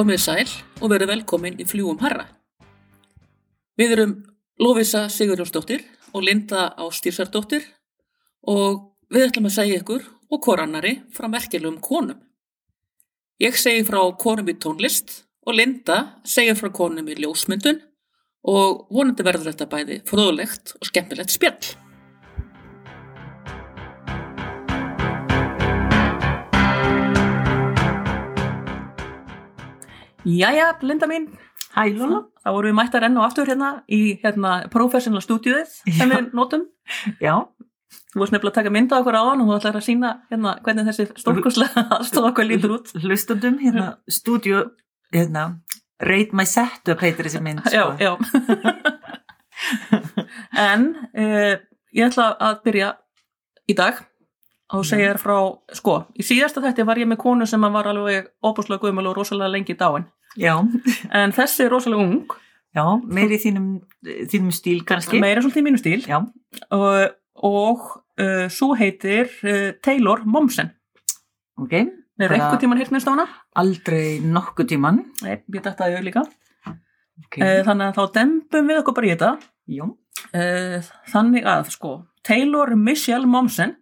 Komið sæl og verið velkomin í fljúum harra. Við erum Lófisa Sigurjónsdóttir og Linda Ástýrsardóttir og við ætlum að segja ykkur og korannari frá merkjulegum konum. Ég segi frá konum í tónlist og Linda segir frá konum í ljósmyndun og vonandi verður þetta bæði fróðlegt og skemmtilegt spjall. Jæja, Linda mín, Hæ Lóla. þá vorum við mættar enn og aftur hérna í hérna professional stúdíuðið sem Já. við notum. Já, Þú varst nefnilega að taka mynda okkur á hann og þú ætlar að sína hérna hvernig þessi stórkurslega aðstofa okkur lítur út. hlustundum hérna stúdíu, hérna Rate My Setup heitir þessi mynd Já, sko. já. en uh, ég ætla að byrja í dag og segja þér frá, sko, í síðasta þætti var ég með konu sem var alveg opuslega guðmjöl og rosalega lengi dáin. já, En þessi er rosalega ung, já, meiri í þínum, þínum stíl kannski meira svolítið í mínu stíl Já, og, og uh, svo heitir uh, Taylor Momsen. ok Er Bara- einhver tíman hirt minnst á hana? Aldrei nokkuð tíman Nei, ég dætti að ég líka. okay. Uh, þannig að þá dembum við okkur bara í þetta. Já, Uh, þannig að sko Taylor Michelle Momsen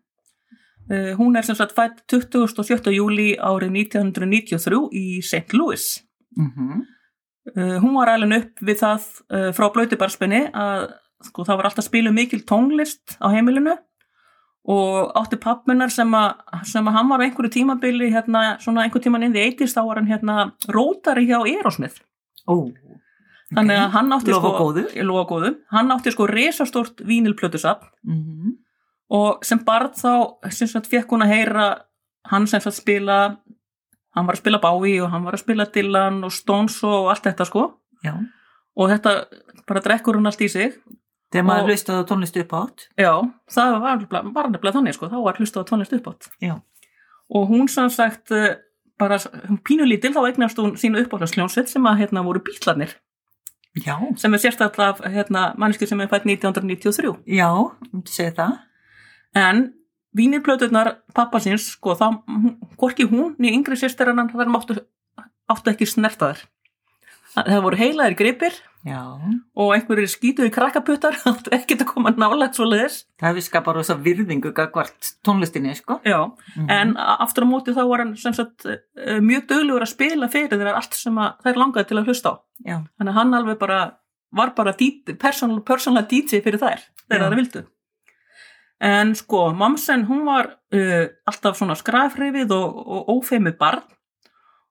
hún er sem sagt fætt 27. júli árið 1993 í St. Louis mm uh, hún var alveg upp við það uh, frá blöytubarspenni að sko, það var alltaf spiluð mikil tónlist á heimilinu og átti pappmennar sem að, sem að hann var einhverju tímabili hérna, svona einhver tíman inn í 80s þá var hann hérna rótari hjá Erosmith ó þannig að hann átti Lofa sko góðu. lofa góðu, hann átti sko resastort vínilplötusafn mm og sem barð þá sem sagt fekk hún að heyra hann sem sagt spila hann var að spila Bowie og hann var að spila Dylan og Stones og allt þetta sko. Já, og þetta bara drekkur hún allt í sig. Þegar maður hlustaði tónlist upp átt já, það var, var nefnilega þannig sko. Þá var hlustað á tónlist upp átt Já, og hún sem sagt eh, bara pínulítil þá eignast hún sínu uppáhaldsljónsveit sem að hérna voru bítlarnir já, sem er sérstaklega hérna manneski sem er fætt 1993 já, myndi segja það En vínirplöturnar pappa síns, sko, þá, hvorki hún, ný yngri sýstir hennan, þar máttu, áttu ekki snertaðar. Það voru heilaðir gripir Já, og einhverjir skítuði krakkaputtar, áttu ekkert að koma nálægt svo leiðis. það við skapar rosa virðingu gagvart tónlistinni, sko Já, Mhm. en aftur á móti þá var hann sagt eh, mjög döglegur að spila fyrir þeirra allt sem þær langaði til að hlusta á. Já, Þannig að hann alveg bara, var bara personal, personal DJ fyrir þær, þegar það vildu. En sko, Mamsen, hún var uh, alltaf svona skrafrifið og, og ófeimið barn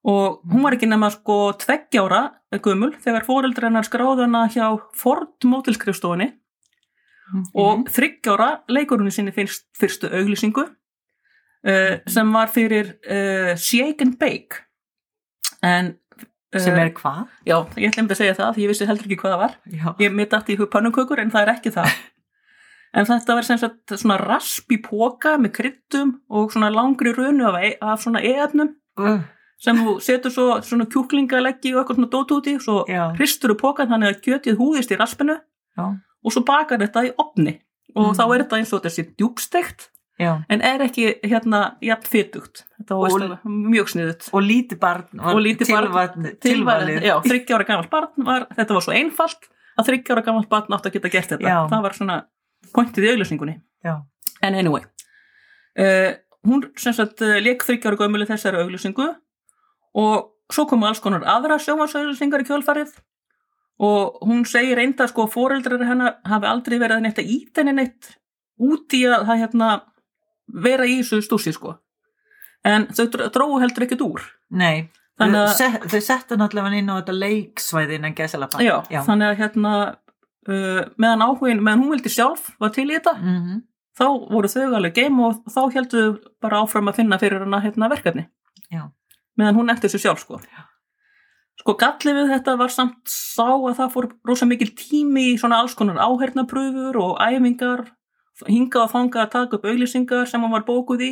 og hún var ekki nema sko tveggjára gömul þegar fóreldri hennar skráði hana hjá Ford mótilskrifstofunni Mhm. og þryggjára leikur í sinni fyrst, fyrstu auglýsingu uh, sem var fyrir uh, Shake and Bake en uh, sem er hvað? Já, ég ætlum að segja það því ég vissi heldur ekki hvað það var. Já, Ég mitt dætti í hug pannukökur en það er ekki það. En þetta var sem sagt svona rasp í póka með kryttum og svona langri runu af, e af svona e-efnum uh, sem þú setur svo svona kjúklingaleggi og eitthvað svona dót úti svo Já. hristur þú pókan þannig að kjötið húðist í raspinu já, og svo bakar þetta í opni og Mm. þá er þetta eins og þessi djúbstegt já en er ekki hérna jafn alveg mjög sniðut. og lítið barn Og lítið barn- já, þryggjára gamalt barn var, þetta var svo einfalt að þryggjára gamalt barn átt að geta gert þetta Já. það var svona pointið í auglýsingunni Já. en anyway uh, hún sem sagt uh, leik þryggjára gömuli þessari auglýsingu og svo komu alls konar aðra sjómasauglýsingar í kjölfarið og hún segir reynda sko foreldrar hennar hafi aldrei verið neitt að íta henni neitt út í að það hérna vera í þessu stúsi sko en þau dr- dróu heldur ekkert úr Nei, Þannig þau, settu náttúrulega inn á þetta leiksvæði innan gesalapa Já, já. þannig að hérna uh, meðan áhugin, meðan hún vildi sjálf var til í þetta, Mm þá voru þau alveg geim og þá heldur þau bara áfram að finna fyrir hana hérna verkefni. Já. meðan hún eftir sér sjálf sko. Sko gallið við þetta var samt sá að það fór rosa mikil tími í svona alls konar áhernapröfur og æfingar hingað og fangað að taka upp auglýsingar sem hann var bókuð í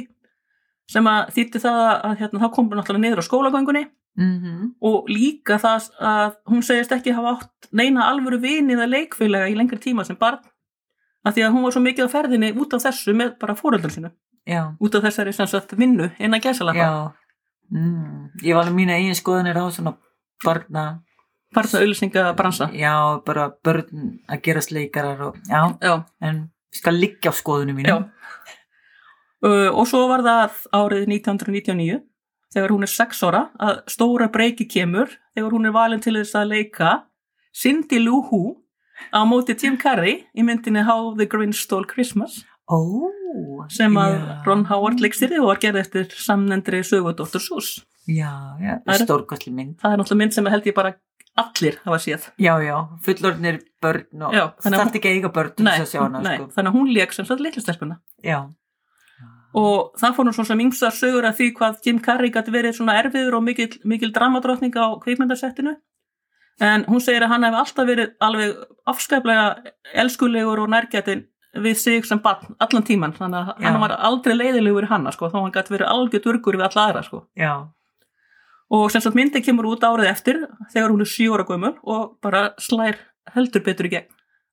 sem að þýtti það að hérna, þá kom hún náttúrulega niður á skólagöngunni -hmm. og líka það að hún segist ekki hafa átt neina alvöru vinið að leikfélaga í lengri tíma sem barn af því að hún var svo mikið á ferðinni út af þessu með bara fóröldum sinu Já, út af þessari sem sagt vinnu innan gæsalappa já mm. Ég var alveg mína eigin skoðanir á svona barna, Barna auðlýsinga bransa. já, bara börn að gerast leikarar og, já, Já, en skal liggja á skoðunum já. mínum. Uh, og svo var það árið 1999 þegar hún er 6 ára að stóra breyki kemur þegar hún er valin til þess að leika Cindy Lou Who á móti Jim Carrey í myndinni How the Grinch Stole Christmas Ó, sem að já. Ron Howard leikstýrði og var gerð eftir samnendri sögu Dr. Seuss. Já, já, Það stórkostli mynd. Það er náttúrulega mynd sem held ég bara allir hafa séð. Já, já, fullorðnir börn og Já, þannig að þarf ekki að eiga börn Nei, nei, sko. þannig að hún leik sem sagt litlistelpuna. Já. Og það fór nú svona sem yngsta sögur að því hvað Jim Carrey gæti verið svona erfiður og mikil, mikil dramadrottning á kvikmyndasettinu. En hún segir að hann hefði alltaf verið alveg afskaplega elskulegur og nærgætin við sig sem barn allan tíman. Þannig að Já. hann var aldrei leiðilegur í hanna sko, þá hann gæti verið algjör durgur við alla aðra sko. Já, Og sem sagt myndi kemur út árið eftir þegar hún er 7 ára gömul og bara slær heldur betur í gegn.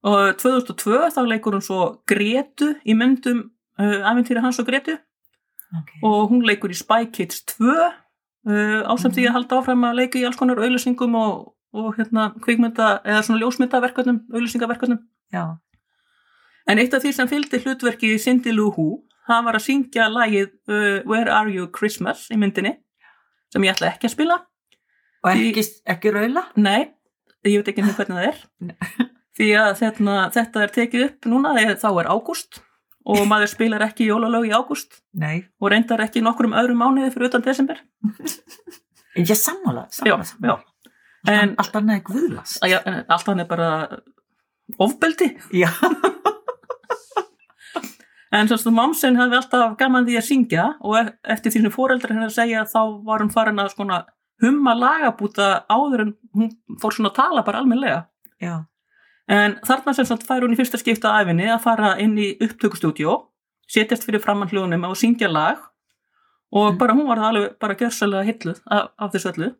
Og 2002 þá leikur hún svo Gretu í myndum uh, Æventýri hans og Gretu ok. og hún leikur í Spy Kids 2 uh, ásamt því að halda áfram að leika í alls konar auðlýsingum og, og hérna kvikmynda eða svona ljósmyndaverkefnum, auðlýsingaverkefnum. Já, En eitt af því sem fylgdi hlutverki Cindy Lou Who, það var að syngja lagið uh, Where Are You Christmas í myndinni, sem ég ætla ekki að spila. og ekki, ekki raula? Nei, ég veit ekki hvernig það er. Því að þetta, þetta er tekið upp núna, þá er ágúst og maður spilar ekki jólalög í ágúst Nei. og reyndar ekki nokkrum öðrum mánuði fyrir utan desember. Ég sammála, Já, sammála, sammála. já. En Allt annað er guðlast. að, ja, allt hann er bara ofbeldi. Já, En svo að mamsen hefði alltaf gaman því að syngja og e- eftir því sem fóreldrar hennar segja þá var hún farin að skona humma lagabúta áður en hún fór svona að tala bara almennilega. já, En þarna sem sagt fær hún í fyrsta skipta af æfinni að fara inn í upptökustúdjó, setjast fyrir framann hljónum og syngja lag og Mm. bara hún var það alveg bara gjörsalega hilluð af, af þessu öllu.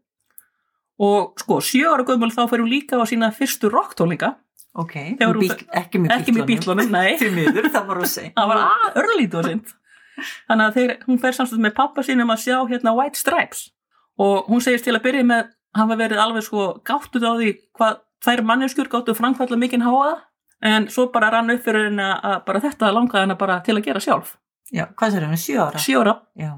Og sko, sjö ára gömul þá fer hún líka á sína fyrstu rocktónleika, ok. Hún- Bíl, ekki með bítlunum, nei. Því miður, það var að segja. það var að örlítið og sint. Þannig að þeir, hún fer samstætt með pappa sínum að sjá hérna White Stripes og hún segist til að byrja með hafa verið alveg sko gáttuð á því hvað þær manneskjur gáttu framkvæmla mikinn háaða en svo bara rann upp fyrir henni að bara þetta langaði henni bara til að gera sjálf. Já, hvað sér henni, sjö ára? Sjóra, Já,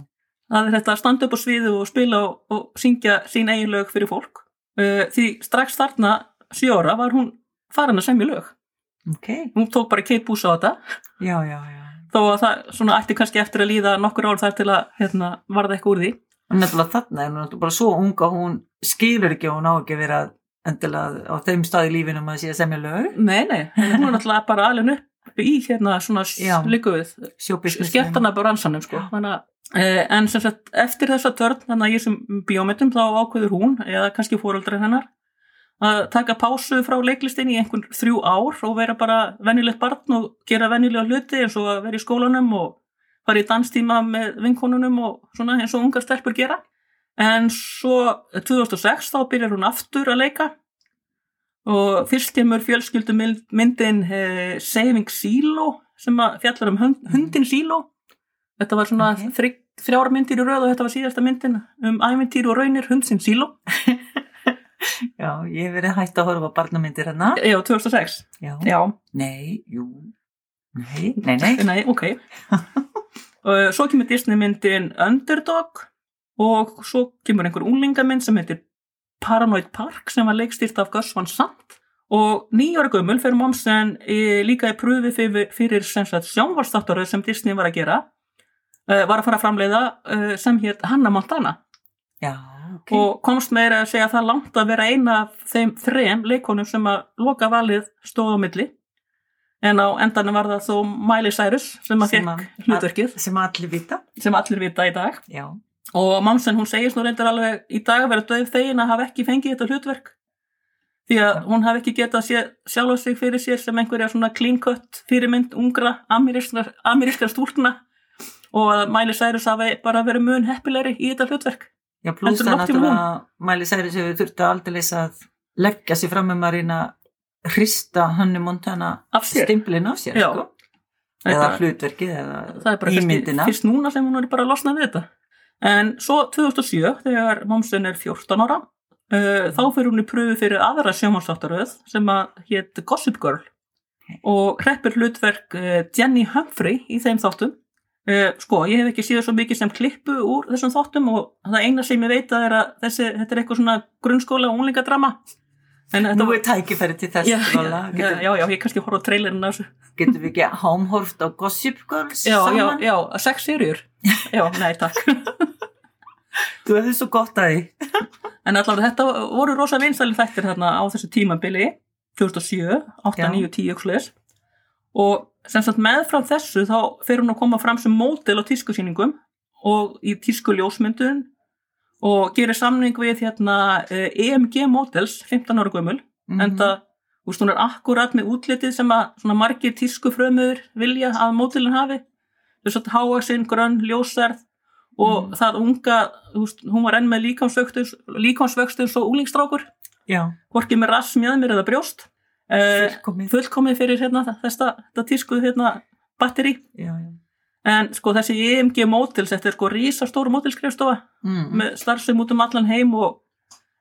það er þetta að standa upp á sviðu og spila og, og syngja sín eigin lög fyrir fólk. Uh, því strax þarna sjóra var hún farin að semja lög. ok. Hún tók bara Kate Boos á þetta Já, já, já. þó að það svona ætti kannski eftir að líða nokkur ár þar til að hérna, varða eitthvað úr því. Og nefnilega þarna er hún bara svo unga, hún skilur ekki og hún á ekki að vera endilega á þeim stað í lífinu maður sé að semja lög. Nei, nei, hún er náttúrulega bara alveg upp í hérna svona Sjóbusiness. skemmtana bransanum sko. Þannig, að, eh, en sem sagt eftir þessa törn þannig að ég sem bíómyndum þá ákveður hún eða kannski fóreldrar hennar að taka pásu frá leiklistin í einhvern þrjú ár og vera bara venjulegt barn og gera venjulega hluti eins og að vera í skólanum og fara í danstíma með vinkonunum og svona eins og ungar stelpur gera. En svo 2006 þá byrjar hún aftur að leika og fyrst kemur fjölskyldumyndin eh, Saving Silo sem fjallar um hund, hundin Silo. Þetta var svona Ok. okay. þrjár myndir í röð og þetta var síðasta myndin um æventýr og raunir hundsinn Silo. Já, ég verið hægt að horfa barnamyndir hérna. Já, 2006. Já. Já, Nei, jú. Nei, nei, nei. nei, ok. svo kemur Disney myndin Underdog og svo kemur einhver unglingamynd sem heitir Paranoid Park sem var leikstýrt af Gus Van Sant og nýjára gömul fyrir Momsen líka í pröfi fyrir, fyrir sjónvarstáttaröð sem Disney var að gera uh, var að fara að framleiða uh, sem hér Hanna Montana Já, ok. og komst meira að segja það langt að vera eina af þeim þrem leikonum sem að loka valið stóð á milli en á endanum var það þó Miley Cyrus sem að fekk að- hlutverkið Sem allir vita. sem allir vita í dag Já. Og Mamsen hún segist nú reyndar alveg í dag að vera döf þegin að hafa ekki fengið þetta hlutverk því að hún hafi ekki getað sé, sjálfa sig fyrir sér sem einhverja svona clean cut fyrirmynd ungra amerískar, stúrkna og að Miley Cyrus hafi bara verið mun heppilegri í þetta hlutverk Já, pluss það um náttúrulega Mæli Særis hefur þurftu aldrei að leggja sér fram um að reyna að hrista Hannu Montana Af sér. stimplin af sér, sko. Eða hlutverkið eða það er bara kannski ímyndina. fyrst núna sem hún er bara að losna við þetta en svo 2007 þegar Momsen er 14 ára uh, þá fyrir hún í pröfu fyrir aðra sjómanstáttaröð sem að hétt Gossip Girl og hreppir hlutverk uh, Jenny Humphrey í þeim þáttum. Uh, sko, ég hef ekki síðan svo mikið sem klippu úr þessum þáttum og það eina sem ég veit að er að þessi, þetta er eitthvað svona grunnskóla og unglingadrama. En Nú er tækifæri til þess já, já, Lola. já, já, já, ég kannski horf á trailerin á þessu. Getum við ekki hámhorft á Gossip Girls já, já, saman? já, sex serjur já, nei, takk Þú hefði svo gott að því en allavega þetta voru rosa vinstæli þættir þarna á þessu tímabili 2007, 8, Já. 9, 10 og, og sem sagt meðfram þessu þá fer hún að koma fram sem mótel á tískusýningum og í tísku ljósmyndun og gerir samning við hérna eh, EMG Models 15 ára gömul Mhm. en það, þú veist, hún er akkurat með útlitið sem að svona margir tísku frömuður vilja að mótilin hafi þess að háaksinn, grönn, ljósærð og Mhm. það unga hún var enn með líkansvöxtu eins og úlingstrákur Já, hvorki með rass, mjöðmir eða brjóst uh, fullkomið fullkomið fyrir hérna, þetta tísku hérna, batteri Já, já en sko þessi EMG Models þetta er sko rísastóru mótilskrifstofa mm. með starfsum út um allan heim og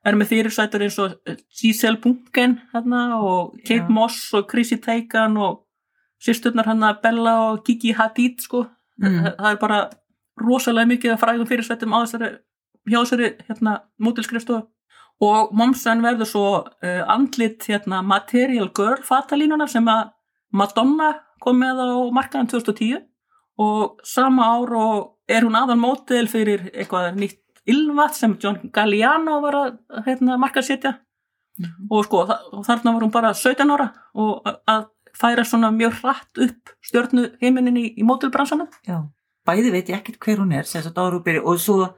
er með fyrirsætur eins og eh, Giselle Bunken hérna, og Kate Já. Moss og Chrissy Teigan og sýsturnar hérna Bella og Gigi Hadid sko. Mm. það er bara rosalega mikið að frægum fyrirsætum á þessari hjá þessari hérna, mótilskrifstofu og momsen verður svo uh, andlit hérna, Material Girl fatalínunar sem að Madonna kom með á markaðan 2010 og sama ár og er hún aðan mótil fyrir eitthvað nýtt Ylvat sem John Galliano var að hérna, markaðsetja Mhm. og sko og þarna var hún bara 17 ára og að- færa svona mjög hratt upp stjörnu heiminin í, í mótilbransanum Já, bæði veit ég ekkert hver hún er sem sagt ára byrja og svo,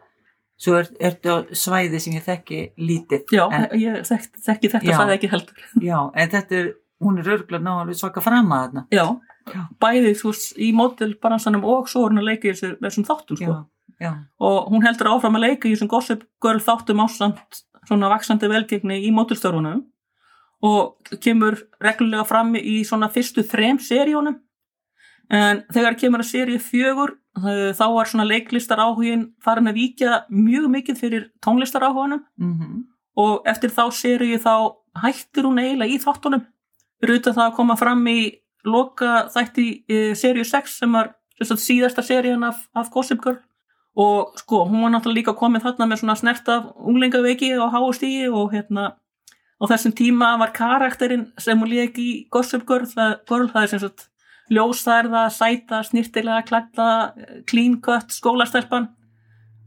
svo er, ertu á svæði sem ég þekki lítið. Já, en, ég þekk, þekki þetta Já. sagði ekki heldur. Já, en þetta er hún er örgulega ná alveg svaka fram að þarna. Já, Já. bæði þú veist í mótilbransanum og svo er hún að leika í þessu- þessum þáttum sko. Já, já, og hún heldur áfram að leika í þessum Gossip Girl þáttum ásamt svona vaksandi velgengni í mótilstörfunum og kemur reglulega fram í svona fyrstu þrem seríunum en þegar kemur að seríu fjögur eh, þá var svona leiklistar áhugin farin að víkja mjög mikið fyrir tónlistar áhuganum mm og eftir þá seríu þá hættir hún eiginlega í þáttunum. Utan það að koma fram í loka þætti e, seríu 6 sem var sem síðasta seríun af, af Gossip Girl. Og sko, hún var náttúrulega líka komið þarna með svona snert af unglingaveiki og háustígi og hérna á þessum tíma var karakterinn sem hún lék í Gossip Girl það, Girl, það er sem sagt ljósærða, sæta, snirtilega, klætta, clean cut, skólastelpan.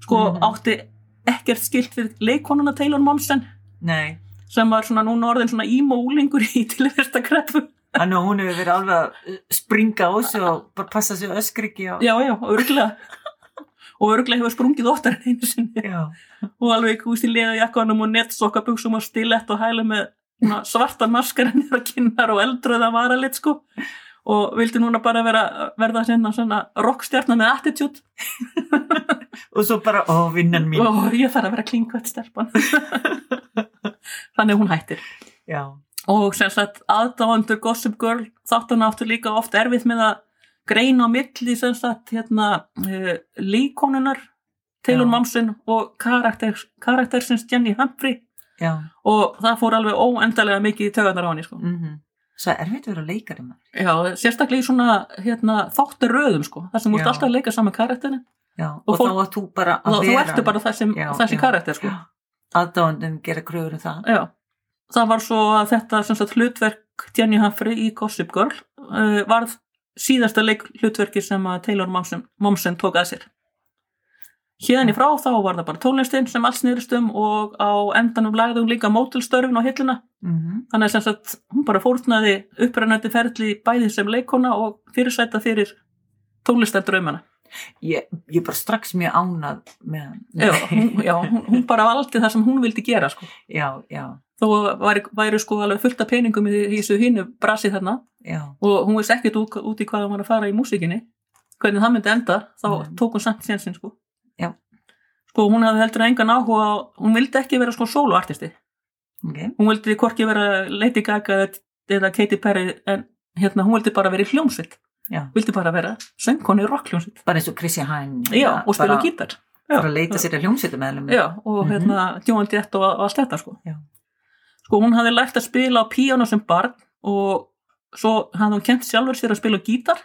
Sko Mhm. átti ekkert skilt við leikonuna Taylor Momsen nei. sem var svona núna orðin svona ímólingur í tilversta kreppu. Þannig að hún hefur verið alveg að springa á sig og bara passa sig öskri ekki á já, já, örglega og örglega hefur sprungið óttar en einu sinni. Já, og alveg húst í leða jakkanum og nettsokkabuxum og stilett og hæla með svartan maskarinn og kinnar og eldröða varalit sko og vildi núna bara vera, verða svona, svona rockstjarnar með attitude? Og svo bara, ó, vinnan mín. Og ég þarf að vera klinkvætt stelpan. Þannig hún hættir. Já, og sem sagt aðdáandur Gossip Girl þáttan áttu líka oft erfitt með að greina á milli sem sagt hérna uh, líkonunar Taylor. Momsen og karakter, karaktersins Jenny Humphrey. Já. Og það fór alveg óendalega mikið í tögarnar á henni sko. mm Svo erfitt að vera leikari maður Já, sérstaklega í svona hérna, þáttaröðum sko, þar sem þú ert alltaf að leika saman karakterin Já, Og og, fólk- þá að þú bara að þá, þú vera ertu bara þessum, Já, þessi já. karakter sko. aðdáðandum gera kröfur um það Já, það var svo að þetta sagt, hlutverk Jenny Humphrey í Gossip Girl uh, varð síðasta leik hlutverki sem að Taylor Momsen, Momsen tók að sér. Hérðan í frá þá var það bara tónlistin sem allt snýrist um og á endanum lagði hún líka mótilstörfin á hilluna. mm Þannig að sem sagt, hún bara fórnaði upprennandi ferli bæði sem leikona og fyrirsæta fyrir tónlistardraumana. ég, ég bara strax mjög ánað með hann Já, hún, já hún, hún bara valdi það sem hún vildi gera sko. já, já, Þó væri, væri sko alveg fullt af peningum í, þessu hinu brasi þarna já, og hún veist ekkert út, út í hvað hún var að fara í músikinni hvernig það myndi enda þá Nei. tók hún samt sénsinn sko. Sko hún hafði heldur engan áhuga hún vildi ekki vera sko soloartisti ok hún vildi hvorki vera Lady Gaga eða- Katy Perry en hérna hún vildi bara vera í hljómsveit Já. vildi bara vera söngkonni í rockhljómsveit bara eins og Chrissy Hine já, og spila bara- gítar fyrir að leita sér að hljómsveitum meðlum Já, og Mhm. hérna Joan Jett og, og allt þetta sko. Já. Sko hún hafði lært að spila á píano sem barn og svo hafði hún kent sjálfur sér að spila gítar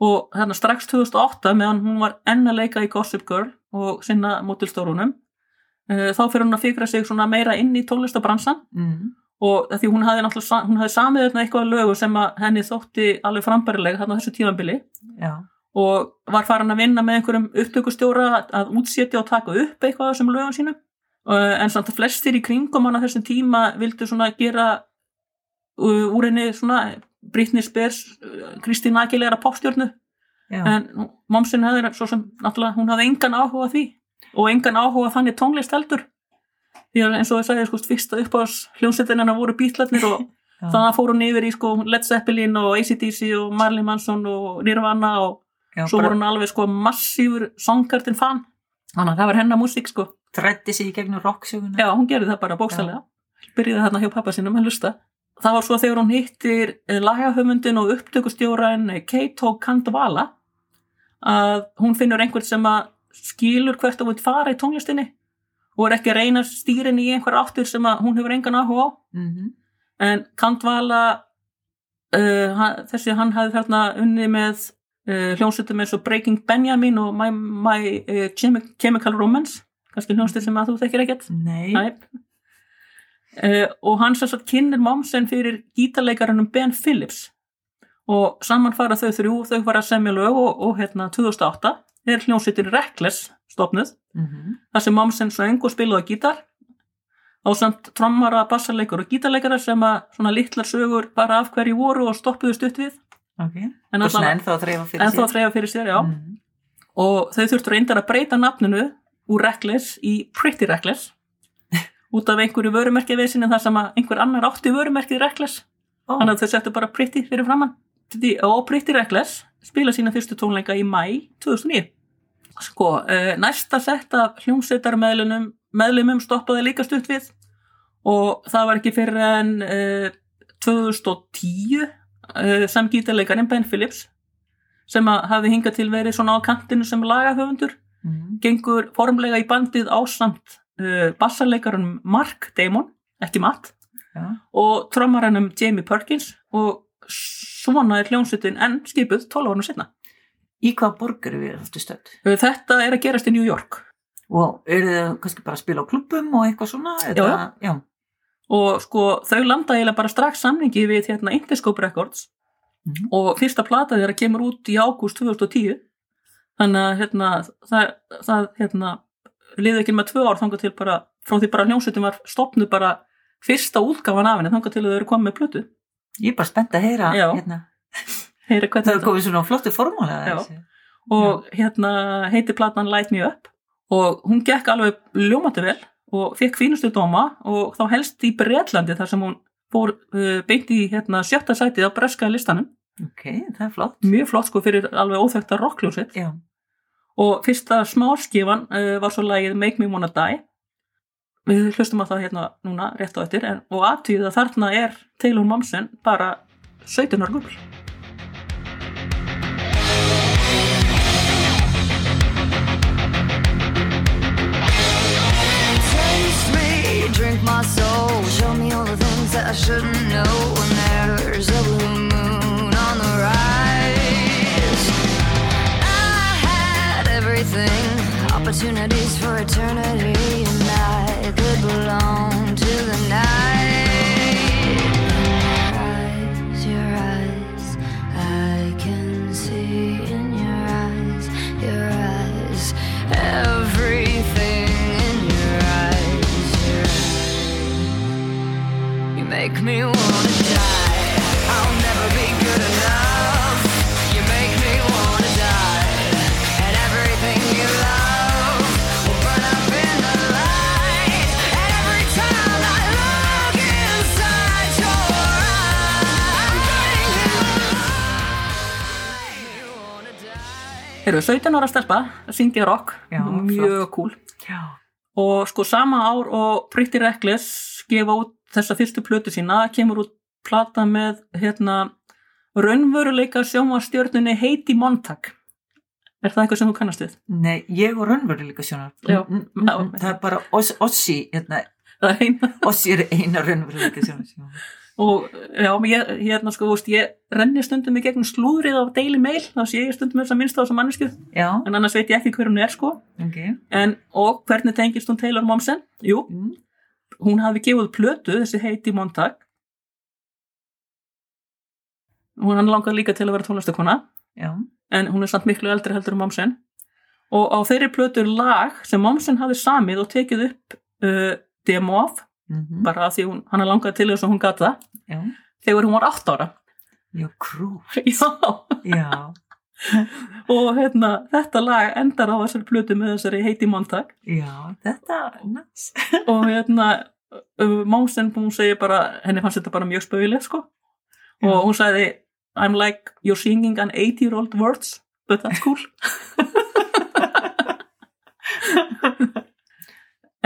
og hérna strax 2008 meðan hún var enn að leika í Gossip Girl og sinna mótilstórunum. Uh, þá fyrir hún að fikra sig svona meira inn í tónlistabransan mm. og því hún hafði náttúrulega hún hafði samið þarna eitthvað að lögu sem að henni þótti alveg frambærileg þarna á þessu tímanbili Já, og var farin að vinna með einhverjum upptökustjóra að- útsetja og taka upp eitthvað af þessum lögum sínum. Uh, en samt að flestir í kringum hann á þessum tíma vildu svona gera uh, úr henni svona Britney Spears, Kristín Aguilera popstjörnu já, en momsin hefði svo sem náttúrulega hún hafði engan áhuga því og engan áhuga þannig tónlist heldur. Því að eins og það sagði sko fyrsta upp á hljómsveitin hennar voru bítlarnir og þannig að fór hún yfir í sko Led Zeppelin og ACDC og Marilyn Manson og Nirvana og já svo voru hún alveg sko massífur songkartin fan. Þannig að það var hennar músík sko. Trætti sig í gegnum rocksjóguna já, hún gerði það bara bókstælega byrjaði þarna hjá pappa sínum að hlusta. Það var svo þegar hún hittir lagahöfundin og upptökustjóran Keito Kandvala að hún finnur einhvern sem að skilur hvert að hún fara í tónlistinni og er ekki að reyna stýrin í einhver áttur sem að hún hefur engan áhuga á. Mm en Kandvala uh, þessi hann hafði þarna unni með uh, hljómsveitum eins og Breaking Benjamin og My, my uh, Chemi- Chemical Romance kannski hljómsveit sem að þú þekkir ekkert. Nei. Uh, og hann sem sagt kynir momsen fyrir gítarleikarannum Ben Phillips og saman fara þau þrjú þau fara semja lög og, og hérna 2008 er hljómsveitin Reckless stopnuð mm þar sem momsen söng og spilaði gítar á samt trommara, bassarleikur og gítarleikara sem að svona litlar sögur bara af hverju voru og stoppuðu stutt við. Ok. En að þreifa fyrir sér, mm. og þau þurftu reyndar að breyta nafninu úr Reckless í Pretty Reckless út af einhverju vörumerkjavesinni þar sem að einhver annar átti vörumerkið Reckless. Ó, þannig að þau settu bara Pretty fyrir framann og Pretty Reckless spila sína fyrstu tónleika í mæ 2009 sko, uh, næsta sett af hljómsveitarmeðlumum meðlumum stoppaði líka stutt við og það var ekki fyrir en uh, 2010 uh, sem gítarleikarinn Ben Phillips sem hafi hingað til verið svona á kantinu sem lagahöfundur mm. gengur formlega í bandið ásamt bassarleikarunum Mark Damon, ekki Matt já, og trommarannum Jamie Perkins og svona er hljómsveitin enn skipuð 12 árum setna. í hvaða borg eru við aftur stödd Þetta er að gerast í New York og eru þið kannski bara að spila á klubbum og eitthvað svona eða, já. og sko þau landa eiginlega bara strax samningi við hérna Interscope Records Mhm. og fyrsta plata þeirra kemur út í ágúst 2010 þannig að hérna það, það hérna liði ekki með tvö ár þangað til bara frá því bara hljómsveitin var stopnuð bara fyrsta útgáfan af henni þangað til að þau eru komið með plötu ég er bara spennt að heyra Já. hérna. Heyri það hvernig er komið svona flottu formúla Já. þessi. og hérna heiti platan Light Me Up og hún gekk alveg ljómandi vel og fekk fínustu dóma og þá helst í Bretlandi þar sem hún fór uh, beint í hérna, sjötta sætið á breska listanum ok, það er flott mjög flott sko fyrir alveg óþekta rockljósitt já, og fyrsta smárskifan uh, var svo lagið Make Me Wanna Die við hlustum að það hérna núna rétt á eftir en, og aðtíð að þarna er Taylor Momsen bara 17 ára gull drink my soul, show me all the things that I shouldn't know. When there's a blue moon on the rise, I had everything, opportunities for eternity, I could belong to the night. Your eyes, I can see in your eyes, your eyes, everything in your eyes, your eyes. You make me wanna Eru 17 ára stelpa að syngja rock Já, mjög cool já, og sko sama ár og Pretty Reckless gefa út þessa fyrstu plötu sína kemur út plata með hérna raunveruleika sjónvarstjörnunni Heidi Montag Er það eitthvað sem þú kannast við? Nei, ég og raunveruleika sjónar. Já. Mm, mm, mm, það er bara Oss- Ossi, hérna. Ossi er eina raunveruleika sjónar. Og já, ég, hérna sko, veist, ég renni stundum í gegnum slúðrið á Daily Mail, þá sé ég stundum þess að minnst á þessa mannesku, Já, en annars veit ég ekki hver hún er sko. ok. En, og hvernig tengist hún Taylor Momsen? Jú, Mm. hún hafi gefið plötu, þessi heiti Montag. Hún hann langar líka til að vera tónlistakona, en hún er samt miklu eldri heldur en Momsen. Og á þeirri plötu er lag sem Momsen hafi samið og tekið upp uh, demo af, mhm, bara af því hún, hann langaði til þess að hún gata, já, þegar hún var 8 ára. já, krú, Já, já, og hérna, þetta lag endar á þessari plötu með þessari heiti Montag. Já, þetta, næs. og hérna Momsen, hún segir bara henni fannst þetta bara mjög spauðileg sko. Og Já. hún sagði I'm like you're singing an 80 year old words but that's cool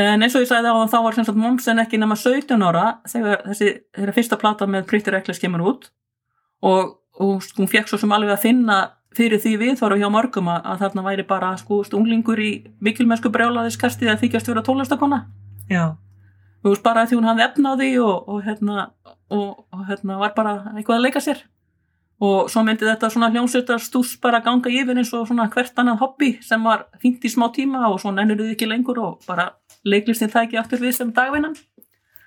en eins og ég sagði á þá var sem sagt Momsen ekki nema 17 ára þegar þessi þeirra fyrsta plata með Pretty Reckless kemur út. Og, og hún fekk svo sem alveg að finna fyrir því viðþóru hjá mörgum að, að þarna væri bara sko stunglingur í mikilmennsku brjálaðiskasti að þykjast vera tónlistakona Já, þú veist bara því hún hafði efna á því og, og, hérna, og, og hérna var bara eitthvað að leika sér og svo myndi þetta svona hljómsveitar stús bara ganga yfir eins og svona hvert annað hobby sem var fínt í smá tíma og svo nennur þið ekki lengur og bara leiklistinn tæki aftur við sem dagvinnan.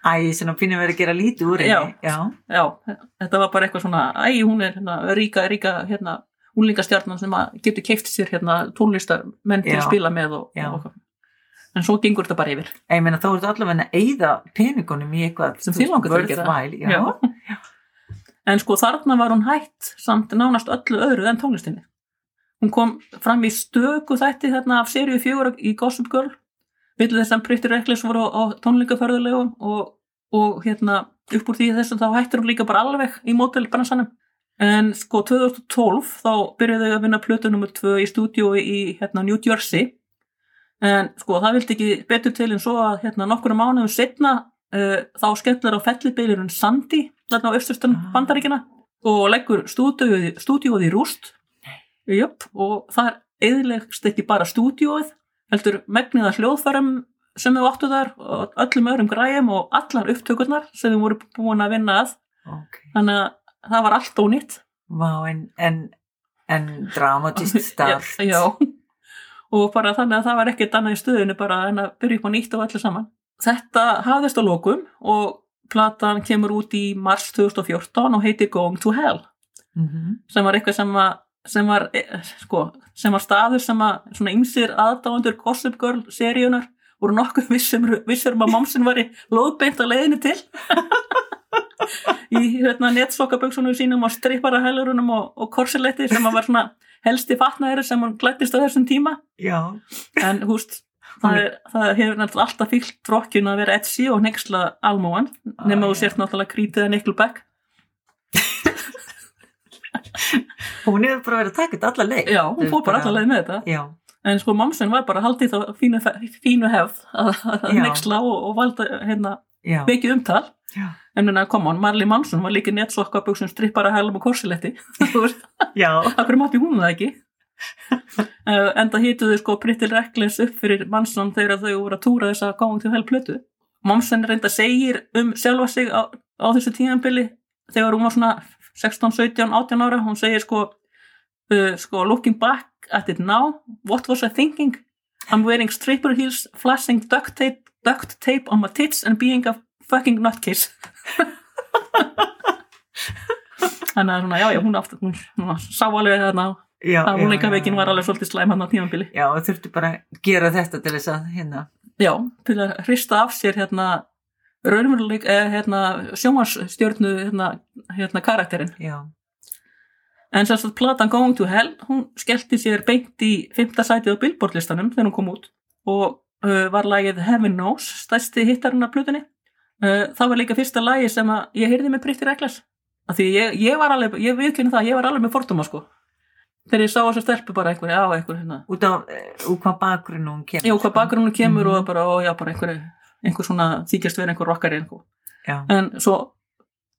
Æ, svona finnum við að gera lítið úr Já. Já, já, þetta var bara eitthvað svona æ, hún er hérna, ríka, ríka hérna, úlingastjarnan sem að getur keift sér hérna, tónlistar menn til að spila með og, Já. og, en svo gengur þetta bara yfir. Ég meina þá ertu allavega að eyða peningunum í eitthvað Sem þig langar til að gera. En sko þarna var hún hætt samt nánast öllu öðru en tónlistinni. Hún kom fram í stöku þætti þarna af seríu fjögur í Gossip Girl. Villu þess að Pretty Reckless voru á, á tónleikaförðulegum og, og hérna upp úr því þess að þá hættir hún líka bara alveg í mótelbransanum. En sko 2012 þá byrjuðu þau að vinna plötu nr. 2 í stúdíói í hérna New Jersey. En sko það vildi ekki betur til en svo að hérna nokkru mánuðum setna uh, þá skellir á fellibylurinn Sandy þarna á östustan Ah. bandaríkina og leggur stúdíóið í rúst Jöp, og það eðilegst ekki bara stúdíóið heldur megniða hljóðfærum sem þau áttu þar og öllum öðrum græjum og allar upptökurnar sem þau voru búin að vinna að Ok. þannig að það var allt ónýtt Vá, en, en, en dramatist start. já, já. og bara þannig að það var ekkert annað í stöðinu bara en að byrja upp á nýtt og allir saman þetta hafðist á lokum og platan kemur út í mars 2014 og heitir Going to Hell. Mhm. sem var eitthvað sem var, sem var, eh, sko, sem var staður sem að svona ymsir aðdáendur Gossip Girl seríunar voru nokkuð vissum, vissur um að momsin var í lóðbeint að leiðinu til. Í hérna, netsokkaböksunum sínum og strippara hælurunum og, og korsiletti sem að var svona helsti fatnaðir sem hann klættist á þessum tíma. Já, en húst það, er, það hefur náttúrulega alltaf fyllt rokkjun að vera Etsy og nexla almóan nema þú sért náttúrulega krítið að Nickelback. Hún hefur bara verið að taka þetta alla leið. já, hún fór bara allar leið með þetta. Já, En sko Momsen var bara haldið þá fínu, fínu hefð að, að nexla og, og valda hérna mikið umtal. já, En minna, kom on, Marley Manson var líka netsokkaböksum strippara hælum og korsiletti. Já, Akkur mátti hún það ekki? Uh, enda hýtuðu sko Pretty Reckless upp fyrir Manson þegar þau voru að túra þess að gáðum til hel plötu. Momsen reynda segir um sjálfa sig á, á þessu tímanbili þegar hún var svona 16, 17, 18 ára. Hún segir sko, uh, sko looking back at it now, what was I thinking? I'm wearing stripper heels, flashing duct tape, duct tape on my tits and being a fucking nutcase. Þannig að svona, já, já, hún, aftur, hún, hún sá alveg þarna já. Að hún leika veikin já, var alveg svolítið slæm hann á tímanbili. Já, og þurftu bara að gera þetta til þess að hérna. Já, til að hrista af sér hérna raunveruleik, eh, hérna sjómarsstjörnu hérna, hérna karakterinn. Já, En sagt platan Going to Hell, hún skellti sér beint í fymta sætið á Billboard listanum þegar hún kom út og uh, var lagið Heaven Knows, stærsti hittarinn af plutunni. Uh, það var líka fyrsta lagi sem að ég heyrði með Pretty Reckless. Af því ég, ég var alveg, ég viðkynna það, ég var alveg með fordóma sko. Þegar ég sá þess að stelpu bara einhver, já, einhver hérna. út af, eh, úr hvað bakgrunn hún kemur. Já, hvað bakgrunum kemur Mhm. og bara, ó, já, bara einhver, einhver svona þykjast verið einhver rockari einhver. En svo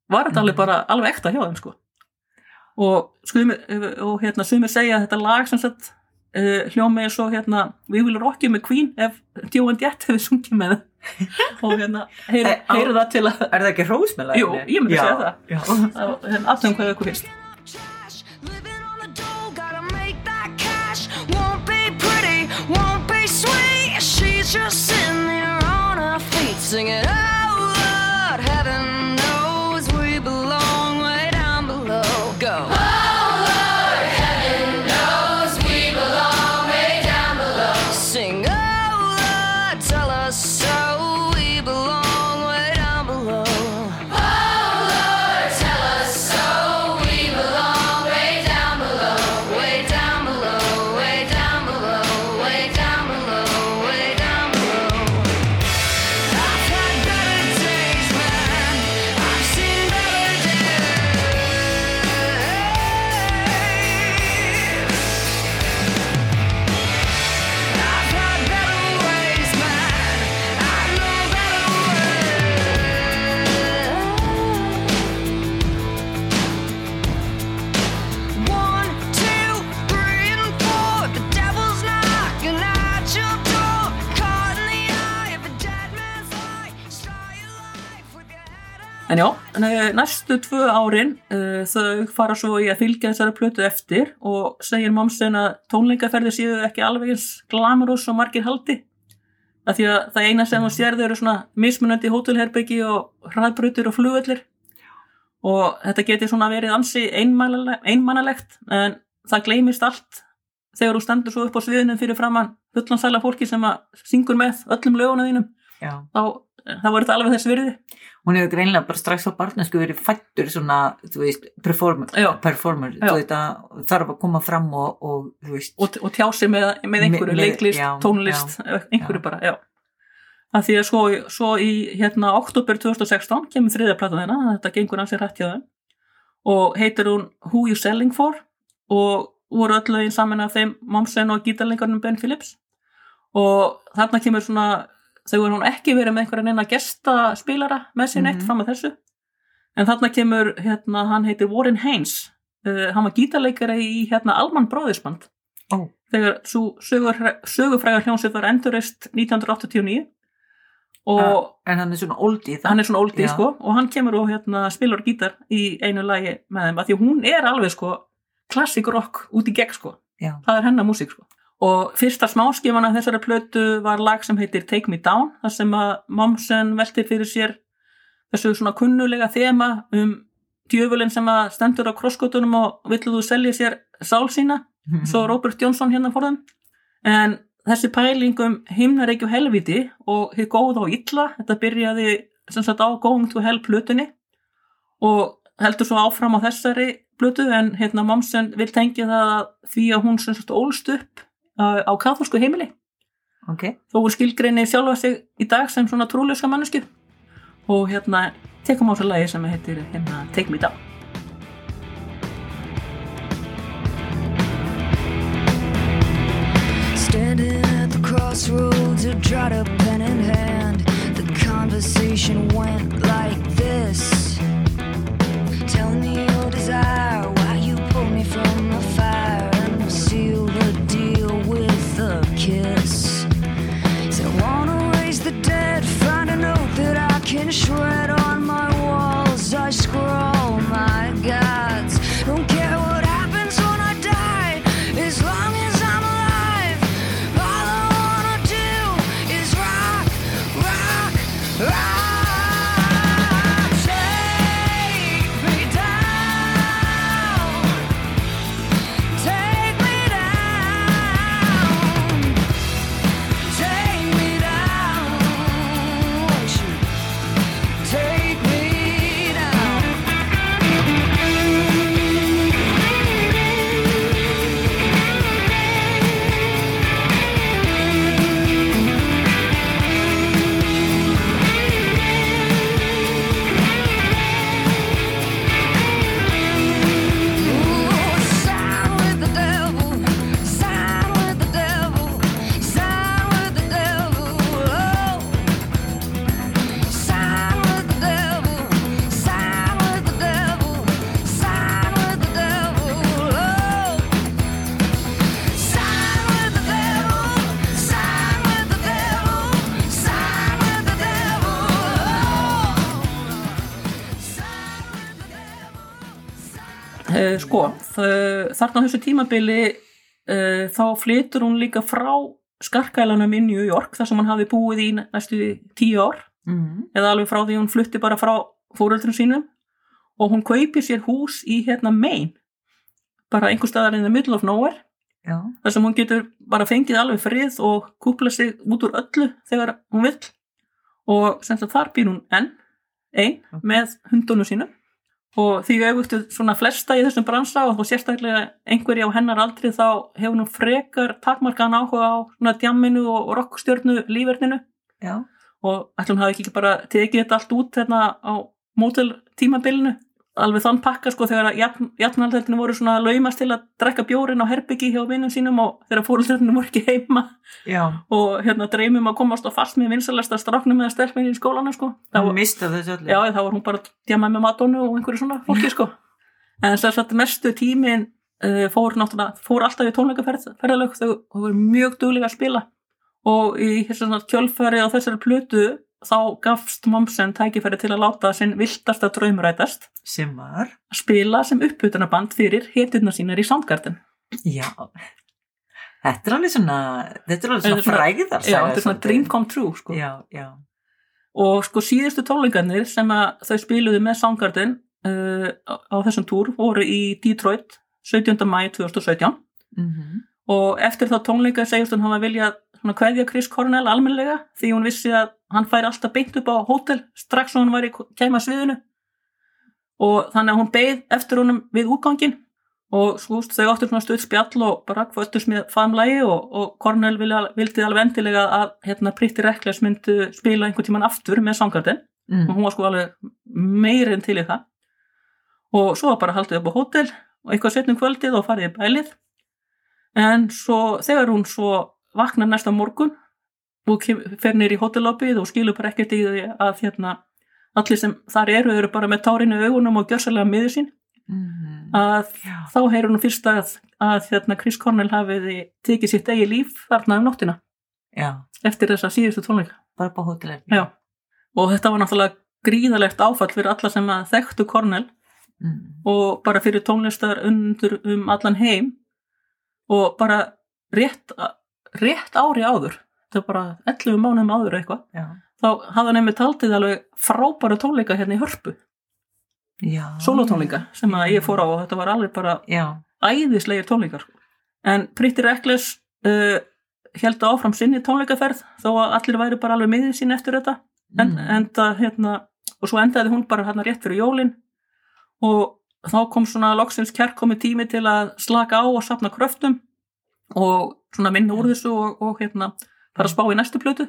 var þetta alveg Mhm. bara alveg ekta hjá þeim sko. Og, skumir, og hérna sumir segja að þetta lag sem sagt uh, hljómi eins og hérna Will Rock You með Queen ef Joe and Jett hefur sungið með það og hérna heyru, Eh, á- heyru það til að Er það ekki hrós með Jú, ég myndi segja það. Já. að- hérna, hvað ykkur finnst Trash, just sitting there on our feet, singing, En já, eh, næstu tvö árin uh, þau fara svo í að fylgja þessari plötu eftir og segir Momsen að tónleikaferði séu ekki alveg eins glamurus og margir haldi. Af því að það eina sem þú sérðu eru svona mismunandi hótelherbyggi og hraðbrutur og flugvellir. Og þetta geti svona verið ansi einmannalegt, en það gleymist allt þegar þú stendur svo upp á sviðinu fyrir framann fullansæla fólki sem að syngur með öllum löguna þínum. Já. þá, þá var þetta alveg þess virði Hún hefur greinlega bara strax á barnesku verið fættur svona, þú veist, performer, Já. performer Já. þú veit að þarf að koma fram og, og þú veist, og, og tjá sig með, með einhverju, Með- leiklist, já, tónlist, einhverju já. bara, já. Það því að svo, svo í hérna oktober 2016 kemur þriðja plata þeirna, þetta gengur ansið rætt hjá þeim og heitir hún Who You Selling For og voru öll lögin saman af þeim Momsen og gítarleikarnum Ben Phillips og þarna kemur svona þau voru hún ekki verið með einhverja neina gestaspilara með sér neitt Mhm. fram að þessu. En þarna kemur hérna, hann heitir Warren Haynes. Uh, hann var gítarleikari í hérna Alman Brothersband ó, þegar svo sögufrægar hljónsið var endurreist 1989 og en hann er svona oldie hann er svona oldie Já. sko. Og hann kemur og hérna spilar gítar í einu lagi með þeim. Að því hún er alveg sko klassik rock út í gegn sko. Já. það er hennar músík sko og fyrsta smáskifan af þessari plötu var lag sem heitir Take Me Down þar sem að Momsen veltir fyrir sér þessu svona kunnulega þema um djöfulinn sem að stendur á krosskotunum og vill þú selja sér sál sína svo Robert Johnson hérna fór þeim. En þessi pæling um himnareikju helviti og hér góð og illa þetta byrjaði sem sagt á Going to Hell plötunni og heldur svo áfram á þessari plötu en hérna Momsen vil tengja það að því að hún sem sagt ólst upp á, á katholsku heimili. Ok, þó hún skilgreini sjálfa sig í dag sem svona trúlöska mannesku og hérna tekum á þessu lagi sem heitir hérna Take Me Down. Standing at the crossroads, a dried up pen in hand. The conversation went like this. Tell me your desire, uh, sko, þarna á þessu tímabili uh, þá flytur hún líka frá skarkælanum í New York þar sem hann hafi búið í næstu tíu ár. Mm. eða alveg frá því hún flutti bara frá fóreldrum sínum. Og hún kaupir sér hús í hérna Maine. Bara einhver staðar in the middle of nowhere. Já, þar sem hún getur bara fengið alveg frið og kúpla sig út úr öllu þegar hún vill. Og sem sagt þar býr hún enn ein Ok. með hundunum sínum og því auðvitað svona flesta í þessum bransa og sérstaklega einhverja á hennar aldri þá hefur hún frekar takmarkaðan áhuga á svona djamminu og rockstjörnu líferninu. Já, og ætlum hafi ekki bara tekið þetta allt út hérna á mótel tímabilinu alveg þann pakka sko þegar jafnaldrættinu voru svona laumast til að drekka bjórin á herbyggi hjá vinnum sínum og þegar fóröldrættinu voru ekki heima. Já. Og hérna dreymum að komast á fast með vinsalasta stráknum eða stelpminni í skólanu sko. Hún mista þessu öllu. Já, þá var hún bara djamað með Madonu og einhverju svona fólki sko. En þess að þetta mestu tímin uh, fór náttúrulega, fór alltaf í tónleikaferðalög þau voru mjög duglega að spila. Og í þessari kjölfæri á þessari plötu þá gafst Momsen tækifæri til að láta sinn viltasta draumrætast sem var, að spila sem uppbytunarband fyrir hetjurna sínar í Soundgarden. Já. Þetta er alveg svona þetta er alveg svona fræðar já, þetta er svona dream come true sko. já, já, og sko síðustu tónleikarnir sem að þau spiluðu með Soundgarden uh, á þessum túr voru í Detroit 17. mæ 2017 mm og eftir þá tónleika segjast hún hafa viljað svona kveðja Chris Cornell almennilega því hún vissi að hann færi alltaf beint upp á hótel strax og hann væri kæma sviðinu. Og þannig að hún beið eftir honum við útgangin og sko, þau áttu svona stuð spjall og bara kvöttus með faðmlægi og, og vilja, vildi alveg endilega að hérna Pritti Rekles myndu spila einhvern tíman aftur með Soundgarden. Og mm. hún var sko alveg meirinn til í það. Og svo var bara haldið upp á hótel og eitthvað setnum kvöldið og farið í bælið. En svo þegar hún svo vaknar næsta morgun og fer nýr í hótellobbyð og skilur bara ekkert í því að hérna allir sem þar eru eru bara með tárinu augunum og gjörsalega miður sín Mm. að já, þá heyrir hún fyrst að, að hérna Chris Cornell hafiði tekið sitt eigi líf þarna um nóttina já, eftir þessa síðustu tónleika bara på Já. og þetta var náttúrulega gríðalegt áfall fyrir alla sem þekktu Cornell mm. og bara fyrir tónlistar undur um allan heim og bara rétt, rétt ári áður þetta bara 11 mánuðum áður eitthvað. Þá hafði hann einmitt haldið alveg frábæra tónleika hérna í hörpu. Solotónleika sem að ég fór á og þetta var alveg bara já, æðislegir tónleikar. En Pretty Reckless uh, held áfram sinni tónleikaferð þó að allir væri bara alveg miðið sín eftir þetta. En, Mm. enda, hérna, og svo endaði hún bara hérna rétt fyrir jólin. Og þá kom svona loksins kærkomi tími til að slaka á og sapna kröftum og svona minna úr þessu og, og hérna fara að spá í næstu plötu.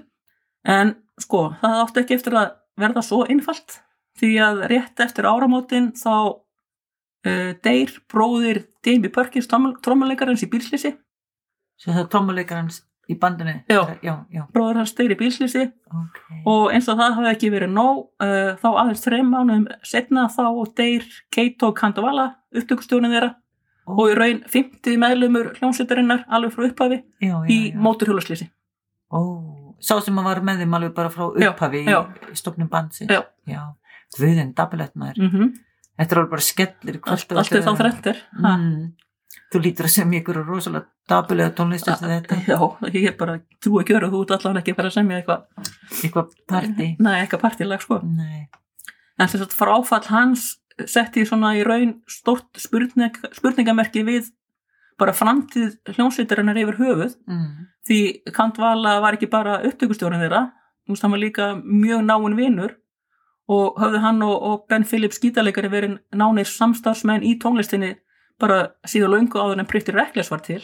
En sko, það átti ekki eftir að verða svo einfalt því að rétt eftir áramótin þá uh, deyr bróðir Jamie Perkins trommuleikarins í bílslýsi svo það er trommuleikarans í bandinu? Já. já, já, bróður hans deyr í bílslýsi ok. Og eins og það hafi ekki verið nóg uh, þá aðeins þreim mánuðum setna þá deyr Keito Kandavala upptökustjónin þeirra og í raun 50 meðlumur hljómsveitarinnar alveg frá upphafi í móturhjólaslýsi Ó, sá sem að var með þeim alveg bara frá Já, upphafi já. í stofnum bandsi Já. já. Guðin, dabilegt maður mm -hmm. Þetta er alveg bara skellir allt, allt er þá þrettir mm. Þú lítur að semja ykkur rosalega dabilega tónlist eftir þetta já, ég er bara trú að gjöra þú ert allan ekki að fara að semja eitthvað Eitthvað partí nei, eitthvað partilag sko Nei, en þess að fráfall hans setti svona í raun stort spurning, spurningamerki við bara framtíð hljómsveitarinnar yfir höfuð. Mm. því Kantvala var ekki bara upptökustjórinn þeirra, veist, hann var líka mjög náinn vinur og höfðu hann og, og Ben Phillips gítarleikari verið nánir samstarfsmenn í tónlistinni bara síðan löngu áður en Pretty Reckless var til.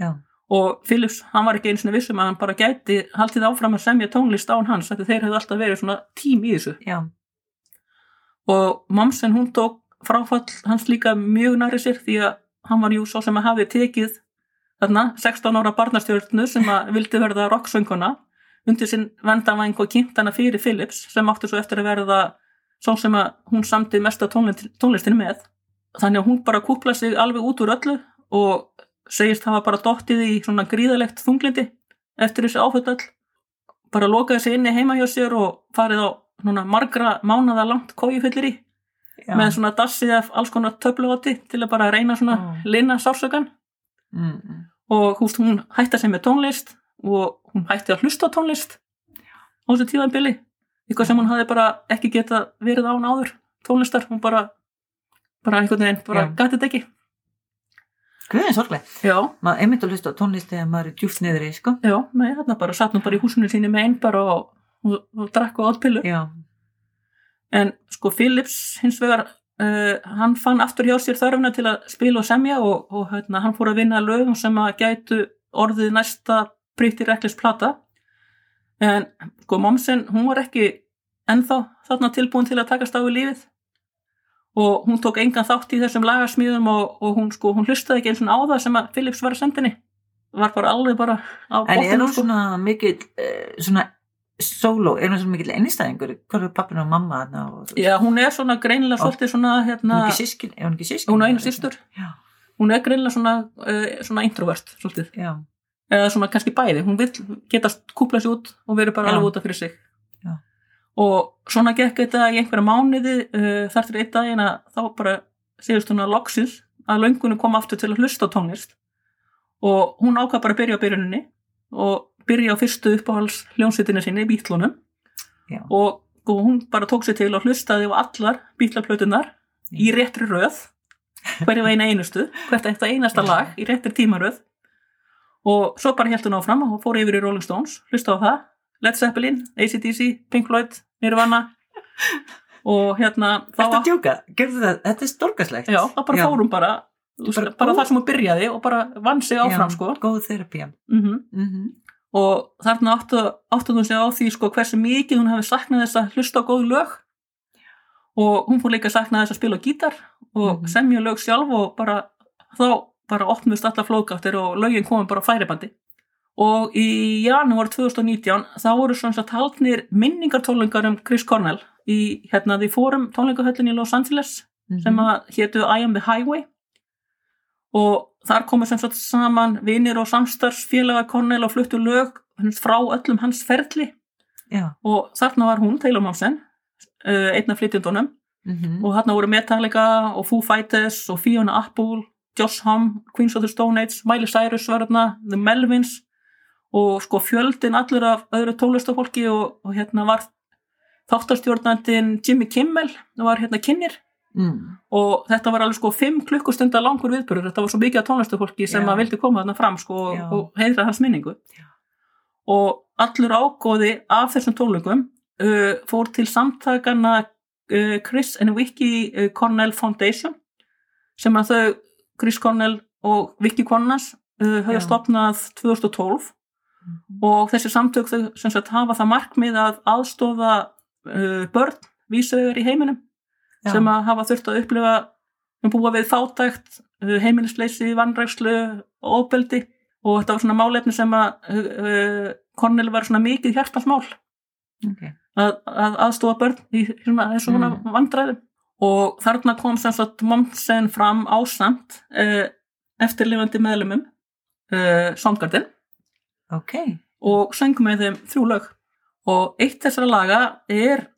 Já, og Phillips, hann var ekki einu svona vissum að hann bara gæti haldið áfram að semja tónlist án hans, þetta þeir hefðu alltaf verið svona tím í þessu. Já, og Momsen hún tók fráfall hans líka mjög næri sér því að hann var jú svo sem að hafi tekið þarna 16 ára barnastjörnu sem að vildi verða rocksönguna undir sinn vendavæng og kynnt hana fyrir Phillips sem átti svo eftir að verða svo sem að hún samti mesta tónlist, tónlistinu með. Þannig að hún bara kúpla sig alveg út úr öllu og segist hafa bara dottið í svona gríðalegt þunglindi eftir þessi áföll. Öll bara lokaði sig inni heima hjá sér og farið á margra mánada langt kójufyllir í Já. með svona dassið af alls konar töfluvoti til að bara reyna svona Já. linna sársökan mm, mm. og húst, hún hætti að segja með tónlist og hún hætti að hlusta tónlist á þessu tíðanbili eitthvað sem hún hafði bara ekki getað verið án áður tónlistar, hún bara bara einhvern veginn, bara gæti þetta ekki Guðin sorgleg. Maður einmitt að hlusta tónlist þegar maður er djúft niður í, sko. já, með þarna bara satt hún bara í húsinu síni með einn bara og, og, og drakk og átpillu Já. En sko Phillips hins vegar uh, hann fann aftur hjá sér þörfina til að spila og semja og, og hérna, hann fór að vinna lögum sem að gætu orðið næsta Pretty Reckless plata en sko Momsen hún var ekki ennþá þarna tilbúin til að takast á við lífið. Og hún tók engan þátt í þessum lagasmíðum og, og hún sko hún hlustaði ekki eins og á það sem að Phillips var að sendinni var bara alveg bara á En er hún sko. svona mikill, uh, svona solo, er hún svona mikill ennistæðingur? Hvað er pappin og mamma og- Já, hún er svona greinilega svolítið svona Hún hérna, er ekki sískin, er hún ekki sískin? hún á einu systur Já, hún er greinilega svona, uh, svona introvert svolítið, já, eða svona kannski bæði hún vil geta kúpla sig út og verið bara Já. alveg út af fyrir sig Já. og svona gekk þetta í einhverja mánuði uh, þar til einn daginn að þá bara segist hún að loksins að löngunum kom aftur til að hlusta tónlist og hún ákvað bara að byrja á byrjuninni og byrja á fyrstu uppáhals hljónsveitinni sinni, bítlunum já. og, og hún bara tók sér til og hlustaði á allar bítlaplötunar í réttri röð hverju eina einustu, hvert eitt einasta Já. lag í réttri tímaröð og svo bara held hún áfram og fór yfir í Rolling Stones, hlusta á það Led Zeppelin, ACDC, Pink Floyd Nirvana og hérna Þetta að djóka, gerðu það, þetta er storkaslegt. já, þá bara fór hún bara Bara bara, góð. það sem hún byrjaði og bara vann sig áfram já, sko Góð þerapía. mm Mm og þarna áttu, áttu hún sig á því sko hversu mikið hún hefði saknað þess að hlusta á góð lög og hún fór líka að sakna þess að spila gítar og Mhm. semja lög sjálf og bara þá bara opnust alla flóðgáttir og lögin komum bara færibandi og í janúar 2019 þá voru svona haldnir minningartónlingar um Chris Cornell í hérna því fórum tónlingahöllin í Los Angeles -hmm. sem að hétu I am the highway og þar komu sem sagt saman vinir og samstarfsfélaga Cornell og fluttu lög frá öllum hans ferli. Já. og þarna var hún, Taylor Momsen uh, einn af flytjendunum. Mm og þarna voru Metallica og Foo Fighters og Fiona Apple, Josh Homme Queens of the Stone Age, Miley Cyrus var þarna The Melvins. Og sko fjöldin allur af öðru tólestafólki og, og hérna var þáttastjórnandin Jimmy Kimmel var hérna kynir mm. og þetta var alveg sko 5 klukkustundar langur viðbörður, þetta var svo mikið af tónlistafólki sem Já. að vildi koma þarna fram sko Já. og heitra hans minningu og allur ágóði af þessum tónleikum uh, fór til samtakana uh, Chris and Vicky uh, Cornell Foundation sem að þau Chris Cornell og Vicky Cornell uh, höfðu Já. stopnað 2012 og þessi samtök þau sem sagt hafa það markmið að aðstofa uh, börn vísauður í heiminum Já. sem að hafa þurft að upplifa að búa við fátækt, uh, heimilisleysi, vannrækslu og ofbeldi og þetta var svona málefni sem að uh, uh, Cornel var svona mikið hjartansmál okay. að, að aðstofa börn í svona, svona Mm. vandræðum og þarna kom sem sagt Momsen fram ásamt uh, eftirlifandi meðlumum uh, Songardin ok, og söng með þeim þrjú lög og eitt þessara laga er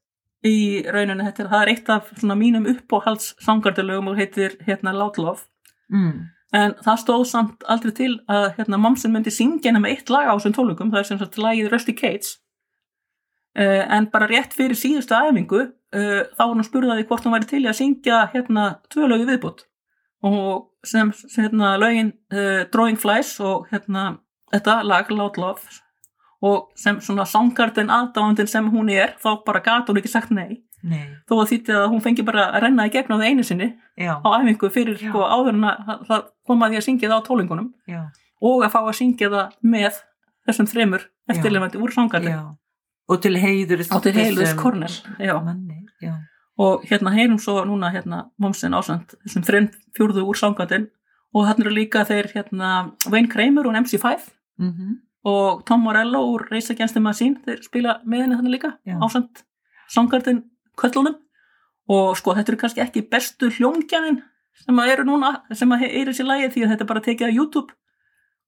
í rauninu, þetta er, er eitt af mínum uppáhalds sangardelögum og heitir hérna Love. Mm. en það stóð samt aldrei til að hérna Momsen myndi syngja með eitt lag á þessum tólugum, það er sem sagt lagið Rusty Cage uh, en bara rétt fyrir síðustu æfingu uh, þá var hún spurðaði hvort hún væri til að syngja hérna tvö lögu viðbútt og sem, sem hérna lögin uh, Drawing Flies og hérna þetta lag Love og sem svona sangarden aðdáðandin sem hún er þá bara gat hún ekki sagt nei. Nei, þó að þýtti að hún fengi bara að renna í gegn á það einu sinni já, á æfingu fyrir sko áður en að það- það kom að því að syngja það á tólingunum já, og að fá að syngja það með þessum þremur eftirlefandi úr sangarden já. Og til heiður á til manni, já, og hérna heyrum svo núna hérna Momsen ásand þessum þreim fjórðu úr sangarden og hann eru líka þeir hérna Wayne Kramer úr MC5 mm og Tom Morello úr Race Against the Machine þeir spila með henni þannig líka Já. ásand sangarden köllunum og sko þetta eru kannski ekki bestu hljómgjanin sem að eru núna sem að eru sér lægi því að þetta er bara tekið á YouTube.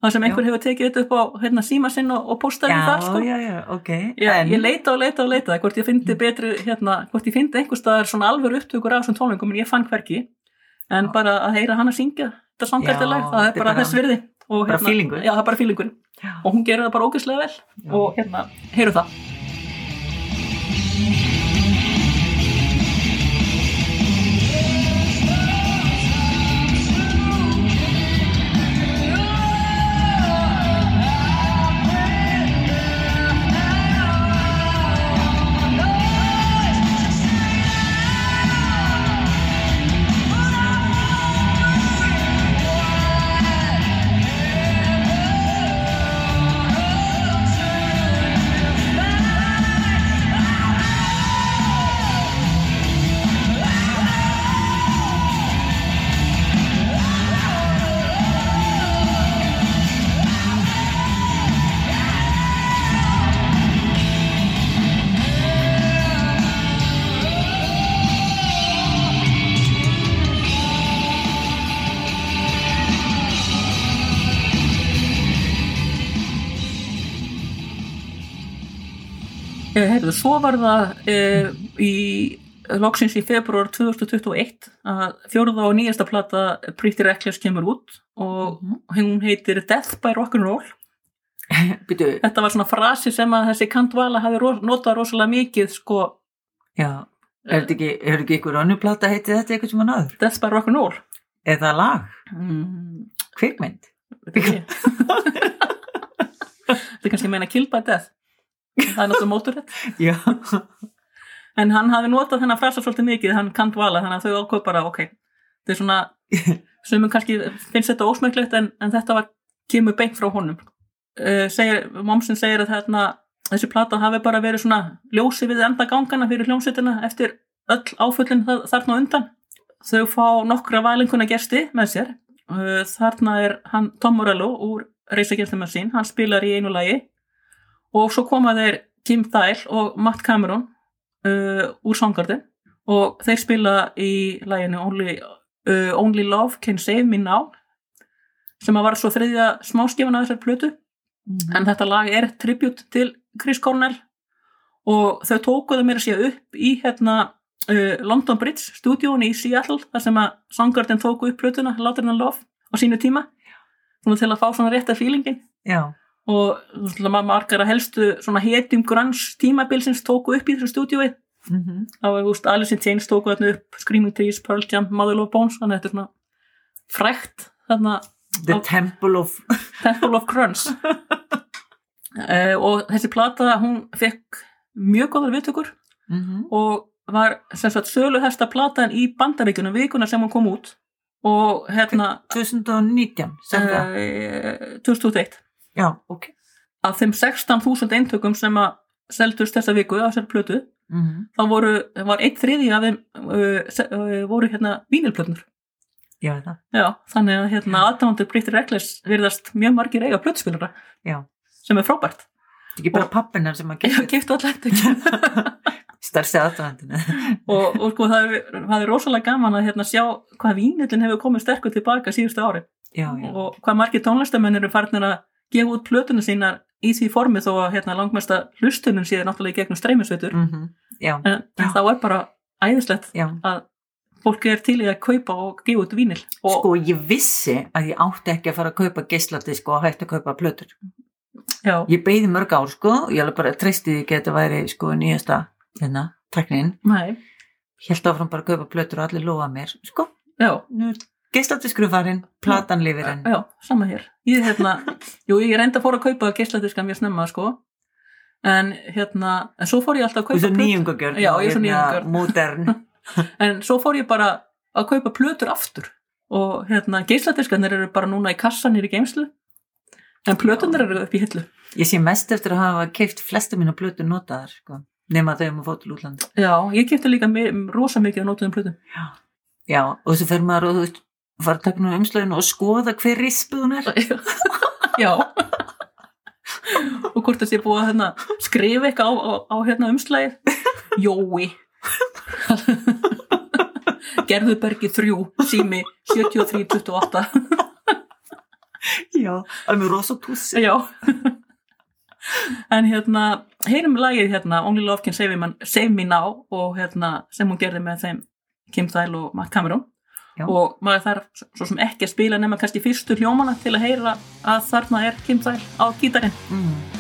Það sem einhver hefur tekið þetta upp á hérna, síma sinn og, og postaði já, það sko. já, já, ok. Já, en, ég leita og leita og leita hvort ég fyndi betri, hérna, hvort ég fyndi einhver staðar svona alveg upptökur af þessum tónleikum en ég fann hverki en bara að heyra hana syngja þetta sangartileg, Já, það er bara- þess virði og, bara feelingur. já, það er bara fílingur og hún gerir það bara ógeðslega vel Já. og hérna, heyru það svo var það e, í loksins í februar 2021 að fjórða og nýjasta plata Pretty Reckless kemur út og hún heitir Death by Rock'n'Roll þetta var svona frasi sem að þessi Kantvala hafi ro notað rosalega mikið sko. Já. Er þetta ekki, er ekki ykkur önnu plata heiti þetta eitthvað sem hann aður? Death by Rock'n'Roll það lag? mm, Kvikmynd? þetta er kannski að meina Kill by Death það er náttúrulega móturrétt Já. En hann hafi notað þennan frasa svolítið mikið hann Kantvala þannig að þau ákveð bara ok þetta er svona sem kannski finnst þetta ósmæklegt en, en þetta var kemur beint frá honum. Uh, segir, Momsen segir að þarna, þessi plata hafi bara verið svona ljósi við enda gangana fyrir hljómsveitina eftir öll áfullin þar, þarna undan. Þau fá nokkra valinguna gesti með sér. Uh, þarna er hann Tom Morello úr Reisagjörstum sín, hann spilar í einu lagi og svo koma þeir Kim Thyle og Matt Cameron uh, úr Soundgarden og þeir spila í laginu Only, uh, Only Love Can Save Me Now sem að var svo þriðja smáskifan af þessar plötu. En þetta lag er tribute til Chris Cornell. Og þau tókuðu mér að sé upp í hérna uh, London Bridge stúdíón í Seattle þar sem að Soundgarden tóku upp plötuna Louder Than Love á sínu tíma. Til að fá svona rétta feelingin. Já, og margar að helstu hetjum grunge tímabilsins tóku upp í þessu stúdíói. Mm það var úst Alice in Chains tóku þarna upp Screaming Trees, Pearl Jam, Mother Love Bones þannig að þetta er svona frækt þarna The Ok. Temple of Temple of Grunge. Uh, og þessi plata hún fekk mjög góðar viðtökur mm og var sem sagt söluhesta platan í bandaríkunum vikuna sem hún kom út og hérna 2019 sem það uh, 2021 Já, ok. Af þeim 16.000 eintökum sem að seldust þessa viku á þessari plötu mm þá voru, var einn þriði af þeim uh, uh, voru hérna vínilplötnur Já, það. Já, þannig að hérna aðdándur Pretty Reckless virðast mjög margir eiga plötuspilara Já, sem er frábært. Þetta er ekki bara pappinar sem að geta hef keift allir ekki. Starfsi aðdæðandina og, og sko það er, það er rosalega gaman að hérna sjá hvað vínillin hefur komið sterkur tilbaka síðustu ári Já, já, og hvað margir tónlistamenn eru farnir að gefa út plötuna sínar í því formi þó að hérna langmesta hlustunum séð náttúrulega í gegnum streymisveitur. Mm já, en, en þá er bara æðislegt já. að fólk er til í að kaupa og gefa út vínil og Sko, ég vissi að ég átti ekki að fara að kaupa geisladisk og hætti að kaupa plötur. Já, Ég beigði mörg ár, sko, ég alveg bara treysti því ekki að þetta væri, sko, nýjasta hérna, teknin nei, Helt áfram bara að kaupa plötur og allir lofa mér Sko, já. Nú er geisladiskur farin, platan lifir enn Já, sama hér. Ég, hérna, jú, ég reynda að fóra að kaupa geisladiska mjög snemma, sko. En, hérna, en svo fór ég alltaf að kaupa svo nýjungagjörn Já, ég er svo nýjungagjörn. Modern En svo fór ég bara að kaupa plötur aftur. Og, hérna, geisladiskarnir eru bara núna í kassanir í geimslu. En plötunar eru upp í hillu. Ég sé mest eftir að hafa keift flestu mínu plötur notaðar, sko Nema þau um að fóta til útlandi Já, ég kefti líka rosa mikið að nótuðum plötum. Já, og svo fer maður og þú veist fara að taka nú umslögin og skoða hver rispu hún er Já. og hvort það sé búið að hérna, skrifa eitthvað á, á, á hérna umslæðið. Jói. Gerðubergi 3, sími 7328. Já, alveg rosa tússi. Já. en hérna, heyrum lagið hérna, Only Love Can Save Me, Now og hérna, sem hún gerði með þeim Kim Thyle og Matt Cameron. Já. Og maður þarf svo sem ekki að spila nema kannski fyrstu hljómana til að heyra að þarna er Thyle á gítarinn. Mm.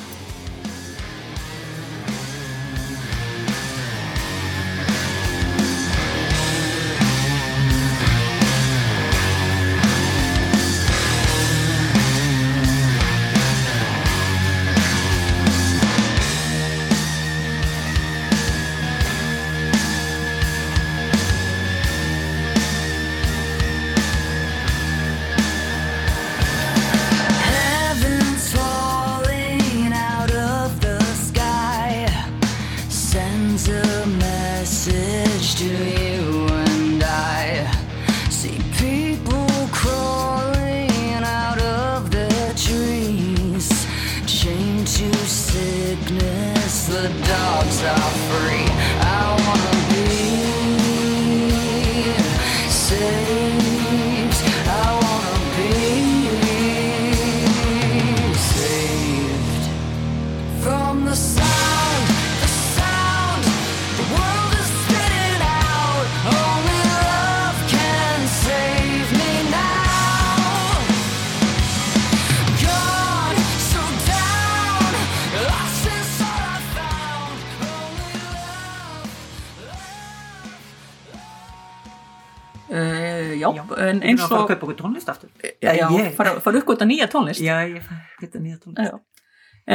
En Ég er eins að fara og að kaupa okkur tónlist aftur. já, já, ég. fara, fara upp þetta nýja tónlist Já, ég fara að kaupa nýja tónlist. Já.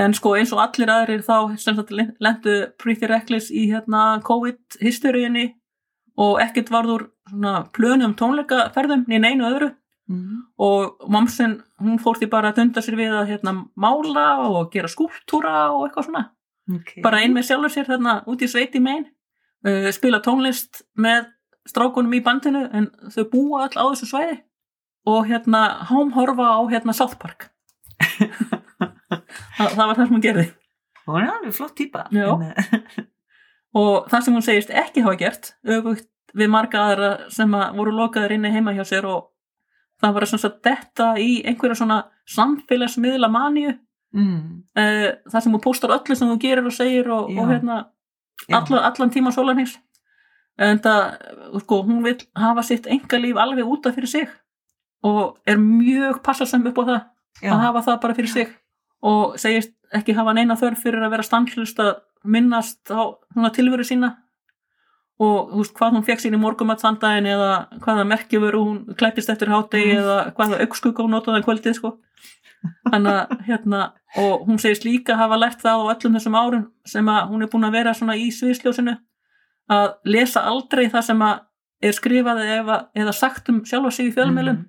en sko eins og allir aðrir þá lendu Pretty Reckless í hérna COVID-hysteríunni og ekkert varður svona plönum tónleikaferðum niður einu öðru Mm. og mamsen hún fór því bara að dunda sér við að hérna mála og gera skúltúra og eitthvað svona Okay. bara ein með sjálfur sér þarna út í sveiti megin uh, spila tónlist með strákunum í bandinu en þau búa all á þessu svæði. Og hérna hámhorfa á hérna South Park. Þa, það var það sem hún gerði. Hún er alveg flott. En, eh, og það sem hún segist ekki hafa gert öfugt við marga aðra sem að voru lokaður inni heima hjá sér og það var svona detta í einhverja svona samfélagsmiðla maníu. Mm. uh, það sem hún póstar öllu sem þú gerir og segir og, og hérna allan, allan tíma sólarnings en það, sko, hún vil hafa sitt engalíf alveg útaf fyrir sig og er mjög passasam upp á það Já. að hafa það bara fyrir sig og segist ekki hafa neina þörf fyrir að vera stanslust að minnast á tilveru sína og þú veist hvað hún fekk sín í morgumat sandaginn eða hvaða merkjufuru hún klættist eftir hátegi Mhm. eða hvaða augskugga hún notaði um kvöldið sko þannig að hérna og hún segist líka hafa lært það á öllum þessum árum sem að hún er búin að vera svona í sviðsljósinu að lesa aldrei það sem að er skrifað eða, eða sagt um sjálfa sig í fjölmjölum.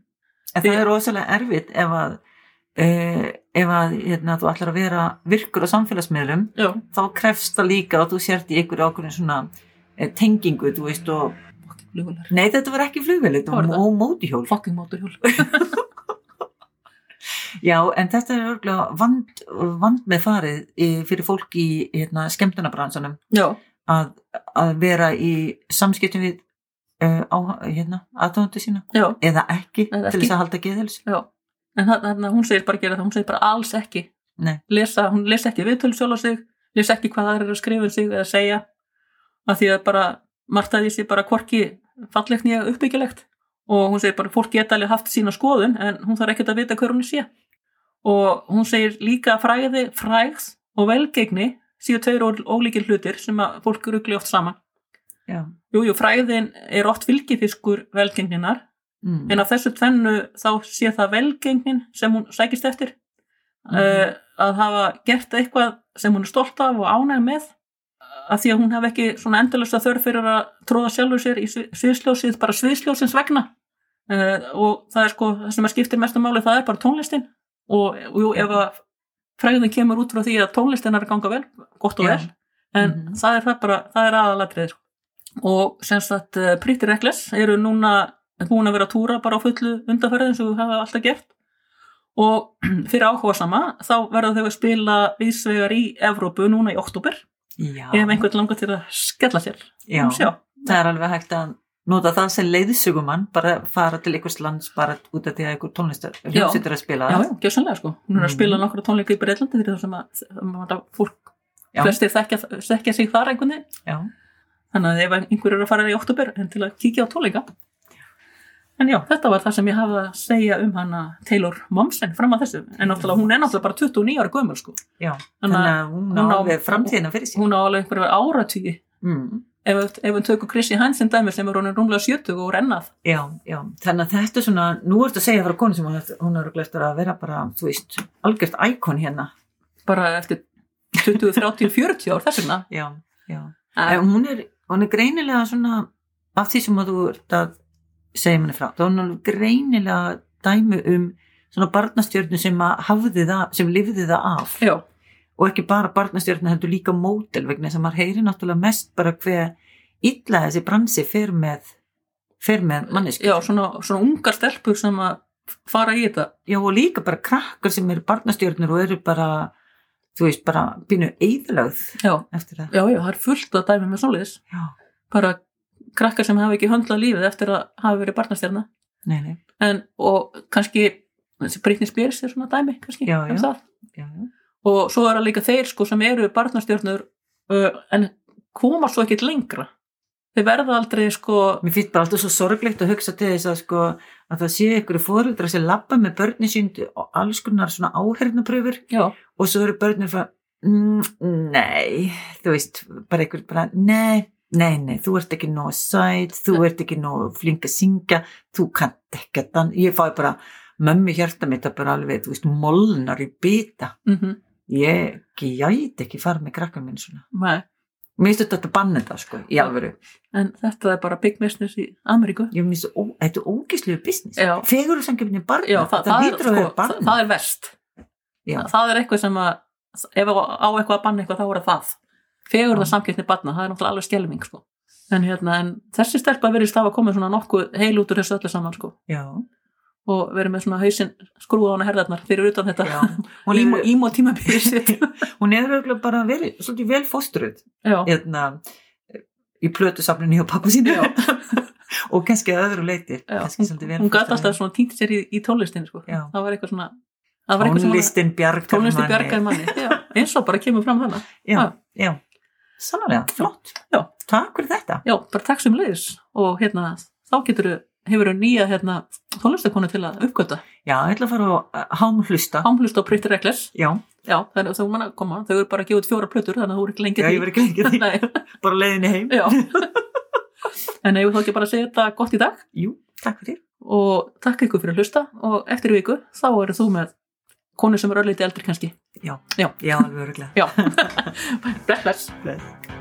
En það er rosalega erfitt ef að uh, ef að hérna, þú ætlar að vera virkur á samfélagsmiðlum já, þá krefst það líka að þú sért í einhverju ákveðin svona eh, tengingu, þú veist og flugvölar nei þetta var ekki flugvél, þetta var var það? mó- mótorhjól. Fucking móturhjól Já, en þetta er örgulega vand, vand með farið í, fyrir fólk í hérna, skemmtunabransanum já, að, að vera í samskiptum við uh, á hérna, aðdóndu sína? Já, eða ekki, Eða til ekki. þess að halda geðhils já. En þarna hún segir bara að gera það, hún segir bara alls ekki. Lesa, hún lesa ekki viðtölu sjálf á sig lesa ekki hvað það er að skrifa um sig eða segja að því að bara margt að því sé bara hvorki fallegt nýja uppbyggilegt. Og hún segir bara fólk geta alveg haft sína skoðun en hún þarf ekkert að vita hver hún sé og hún segir líka að fræði, frægð og velgegni séu tveir ól- ólíkir hlutir sem að fólk rugli oft saman. Já. Jú, fræðin er oft fylgifiskur velgengninar mm. en af þessu tvennu þá sé það velgengnin sem hún sækist eftir. Mhm. uh, að hafa gert eitthvað sem hún er stolt af og ánæg með af því að hún hef ekki svona endurlega þörf fyrir að tróða sjálfur sér í svi- sviðsljósið bara sviðsljósins vegna. Uh, og það er sko það sem að skiptir mestu máli það er bara tónlistin. Og jú, ef að fræðin kemur út frá því að tónlistin er að ganga vel, gott og vel en Mhm. það er það bara, það er aðalatrið og sem sagt uh, Pretty Reckless eru núna búin að vera að túra bara á fullu undanferði eins og við hafa alltaf gert. Og fyrir áhuga sama þá verða þau að spila viðsvegar í Evrópu núna í oktober já, ef einhvern langar til að skella sér. Um það er alveg hægt að nota það sem leiðsugumann bara fara til einhvers lands bara út af því að einhver tónlistar hljómsveitur að spila já, já, gjössanlega sko. Hún er að Mhm. spila nokkra tónleika í Breitlandi fyrir það sem fólk flestir þekkja, sig þar einhvern veginn. Þannig að ef einhver er að fara í oktober en til að kíkja á tónleika. En já, þetta var það sem ég hafði að segja um hana Taylor Momsen fram að þessu. En náttúrulega hún er náttúrulega bara 29 ára gömul sko. Já. Þannig að hún hún á á- framtíðina fyrir sig hún á alveg einhverja áratvíi mm. Ef, við tökum Chrissy Hansen dæmi sem er hún rúmlega 70 og rennað. Já, já, þannig að þetta er svona nú ertu að segja frá konu sem hún, er- að vera bara, þú veist, algjört íkon hérna. Bara eftir 20, 30, 40 ár þess vegna. Já, já. En- hún er, hún er greinilega svona af því sem að þú ert að segja manni frá, þá er hún greinilega dæmi um svona barnastjörnu sem að hafði það, sem lifði það af. Já, og ekki bara barnastjörnu heldur líka mótel vegna sem maður heyri náttúrulega mest bara hver illa þessi bransi fer með fer með mannesku já svona, svona ungar stelpur sem að fara í þetta. Já, og líka bara krakkar sem eru barnastjörnur og eru bara þú veist, bara býnu eðlögð já, eftir það. Já, já, það er fullt að dæmi með svoleiðis. Já, bara krakkar sem hafa ekki höndlað lífið eftir að hafa verið nei, en, og kannski þessi Britney Spears er svona dæmi kannski Já, um já, já, og svo er það líka þeir sko sem eru barnastjörnur uh, en koma svo ekkit lengra. Þeir verða aldrei sko Mér finnst bara alltaf svo sorglegt að hugsa til þess að sko að það sé ykkur fóreldra sem labba með börni sín og alls konar svona áhernapröfur já, og svo eru börnir frá mm, nei, þú veist bara ykkur bara, nei, nei, nei þú ert ekki nóg sæt, þú ert ekki nóg flink að syngja, þú kannt ekki dan, ég fái bara mömmu hjarta mitt að bara alveg, þú veist, molnar í bita, mm ég gæti ekki fara með krakkar minn svona. Nei. Mér finnst þetta að banna þetta sko, í alvöru. En þetta er bara big business í Ameríku. Ég finnst þetta þetta ógísluðu business. Samkjöfni barna, já, það, það, er, hlýtur að vera sko, það, barna. það er verst. Já. það, það er eitthvað sem að ef á eitthvað að banna eitthvað þá er það það. Fegur það samkeppni barna, það er náttúrulega alveg skelming sko. en, hérna, en þessi stelpa verið stafa að koma svona nokkuð heil út úr þessu öllu saman sko. já, og verið með svona hausinn skrúa á hana herðarnar fyrir utan þetta tímabíð sitt hún er örugglega bara verið svolítið vel fóstruð já, hérna, í plötusafninu hjá pappa sínu Já. og kannski að öðru leiti hún fóstruð. alltaf svona týnt sér í, í tónlistin sko. Það var eitthvað svona var eitthvað tónlistin bjargar manni. eins og bara kemur fram hana já, Já. sannlega, flott Já. takk fyrir þetta já, bara takk sem leiðis og hérna, þá getur hefur nýja hérna, tónlistakonu til að uppgöta já, ég ætla að fara að hámhlusta. Hámlust og Pretty Reckless. Já, Já, þannig að þú manna koma, þau eru bara að gefa út fjóra plötur þannig að þú eru ekki lengi já, ég verð ekki lengi því Nei, bara leiðinni heim. Já. En ef þá ekki bara segja þetta gott í dag? Jú, takk fyrir. Og takk ykkur fyrir að hlusta. Og eftir viku þá eru þú með konu sem er örlítið eldri kannski. Já, Já. já alveg öruglega Já, bless bless. Bless.